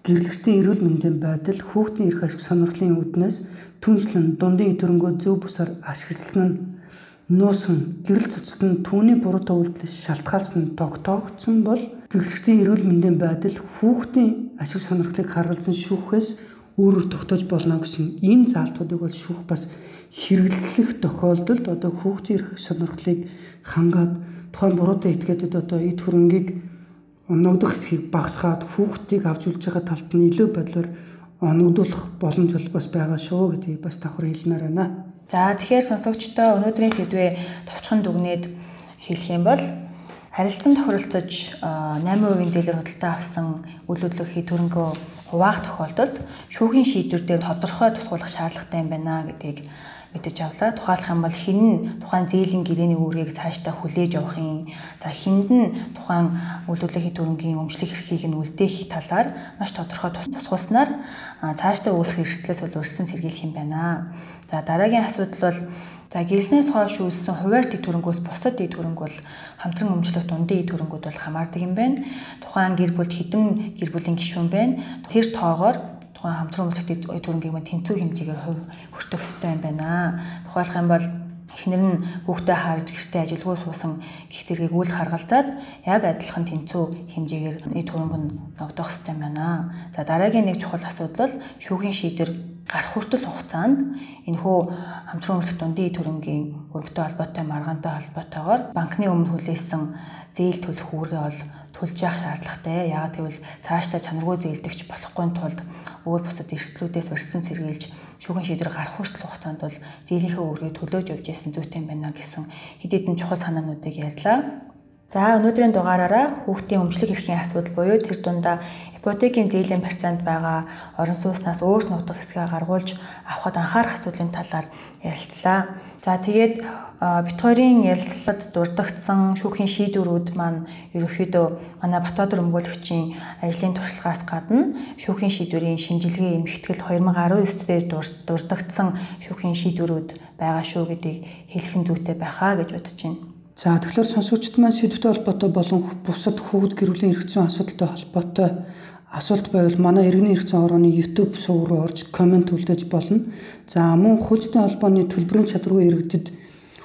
гэрлэгчдийн эрүүл мэндийн байдал хүүхдийн эрх ашиг сонирхлын үүднээс түншлэн дундын төрөнгөө зөв бусаар ашигласан нь нуусан гэрэл цуцсан түүний буруутай үйлдэлээс шалтгаалсан нь тогтоогдсон бол гэрлэгчдийн эрүүл мэндийн байдал хүүхдийн ашиг сонирхлыг харуулсан шүүхээс өөрөөр тогтоож болно гэсэн энэ заалтуудыг бол шүүх бас хэрэглэх тохиолдолд одоо хүүхдийн эрх сонирхлыг хангаад тухайн буруутай этгээдэд одоо эд хөрөнгийг оногдох эсхийг багасгаад хүүхдийг авч үлж байгаа талд нь илүү бодлоор оногдуулах боломж бол бас байгаа шүү гэдгийг бас давхар хэлмээр байна. За тэгэхээр сонсогчдоо өнөөдрийн сэдвээ товчхон дүгнээд хэлэх юм бол харилцан тохиролцож 8% зээлээр худалдаа авсан үйл хөдлөлийн төрөнгөө хуваах тохиолдолд шүүхийн шийдвэрээр тодорхой тусгуулах шаардлагатай юм байна гэдгийг мэдэж авлаа. Тухайлах юм бол хин нь тухайн зээлийн гэрээний үүргийг цаашдаа хүлээж явах юм. За хинд нь тухайн үйлдвэрлэлийн төрөнгийн өмчлөх эрхийг нь үлдээх талаар маш тодорхой тусгуулснаар цаашдаа үүсэх эрсдлээс бол өрсөн сэргийлэх юм байна. За дараагийн асуудал бол за гэрлэнээс хойш үүссэн хуваар дэд төрөнгөөс бусад дэд төрөнгө бол хамтран өмчлөх дундын төрөнгүүд бол хамаардаг юм байна. Тухайн гэр бүлд хэдэн гэр бүлийн гишүүн байна. Тэр тоогоор тухайн хамтран үйлчлэгчид төрөнгийн мань тэнцүү хэмжээгээр хувь хүртэх ёстой юм байна. Тухайлах юм бол эхнэр нь хүүхдээ харж гэртээ ажилгүй суусан гих зэргийг үл харгалзаад яг адилхан тэнцүү хэмжээгээр нийт хөрөнгө нь ногдох ёстой юм байна. За дараагийн нэг чухал асуудал бол шүүхийн шийдвэр гарах хүртэл хугацаанд энэхүү хамтран үйлчлэх дундын төрөнгийн өргөтэй холбоотой маргаантай холбоотойгоор банкны өмнө хүлээсэн зээл төлөх үүргээ бол төлж явах шаардлагатай. Яагаад гэвэл цаашдаа чанаргүй зээлдэгч болохгүй тулд өөр бусад эрсдлүүдээс урьдсан сэргийлж шүүхийн шийдвэр гарах хүртэл хугацаанд бол зээлийнхээ үүргийг төлөөж явж исэн зүйтэй байна гэсэн хэд хэдэн чухал санаануудыг ярьлаа. За өнөөдрийн дугаараараа хүүхдийн өмчлөг эрхийн асуудал буюу тэр дундаа ипотекийн зээлийн процент байгаа орон сууснаас өөр нутаг хэсгээ гаргуулж авахд анхаарах асуудлын талаар ярилцлаа. За тэгээд бит хоёрын ярилцлагад дурддагдсан шүүхийн шийдвэрүүд маань ерөнхийдөө манай Батбаатар өмгөөлөгчийн ажлын туршлагаас гадна шүүхийн шийдвэрийн шинжилгээ эмхтгэл 2019 дээр дурддагдсан шүүхийн шийдвэрүүд байгаа шүү гэдгийг хэлэх нь зүйтэй байхаа гэж бодож байна. За тэгэхээр сонсогчд маань сэдвтэй холбоотой болон бусад хүүхд гэр бүлийн эрх зүйн асуудалтай холбоотой асуулт байвал манай иргэний эрх зүйн орооны YouTube сувг руу орж комент үлдээж болно. За мөн хүчтэй холбооны төлбөрийн чадваргүй иргэдэд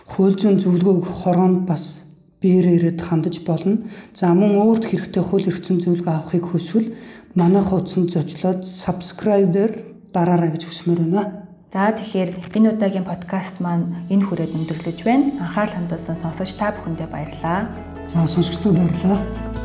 хууль зүйн зөвлөгөө өгөх хороонд бас биеэр ирээд хандаж болно. За мөн өөрт хэрэгтэй хууль эрх зүйн зөвлөгөө авахыг хүсвэл манай хуудсанд зочлоод subscribe дээр дараарай гэж хүсмээр байна. За тэгэхээр энэ удаагийн подкаст маань энэ хүрээд өндөрлөж байна. Анхаарал хандуулсан сонсогч та бүхэндээ баярлалаа. За сонсогчдод баярлалаа.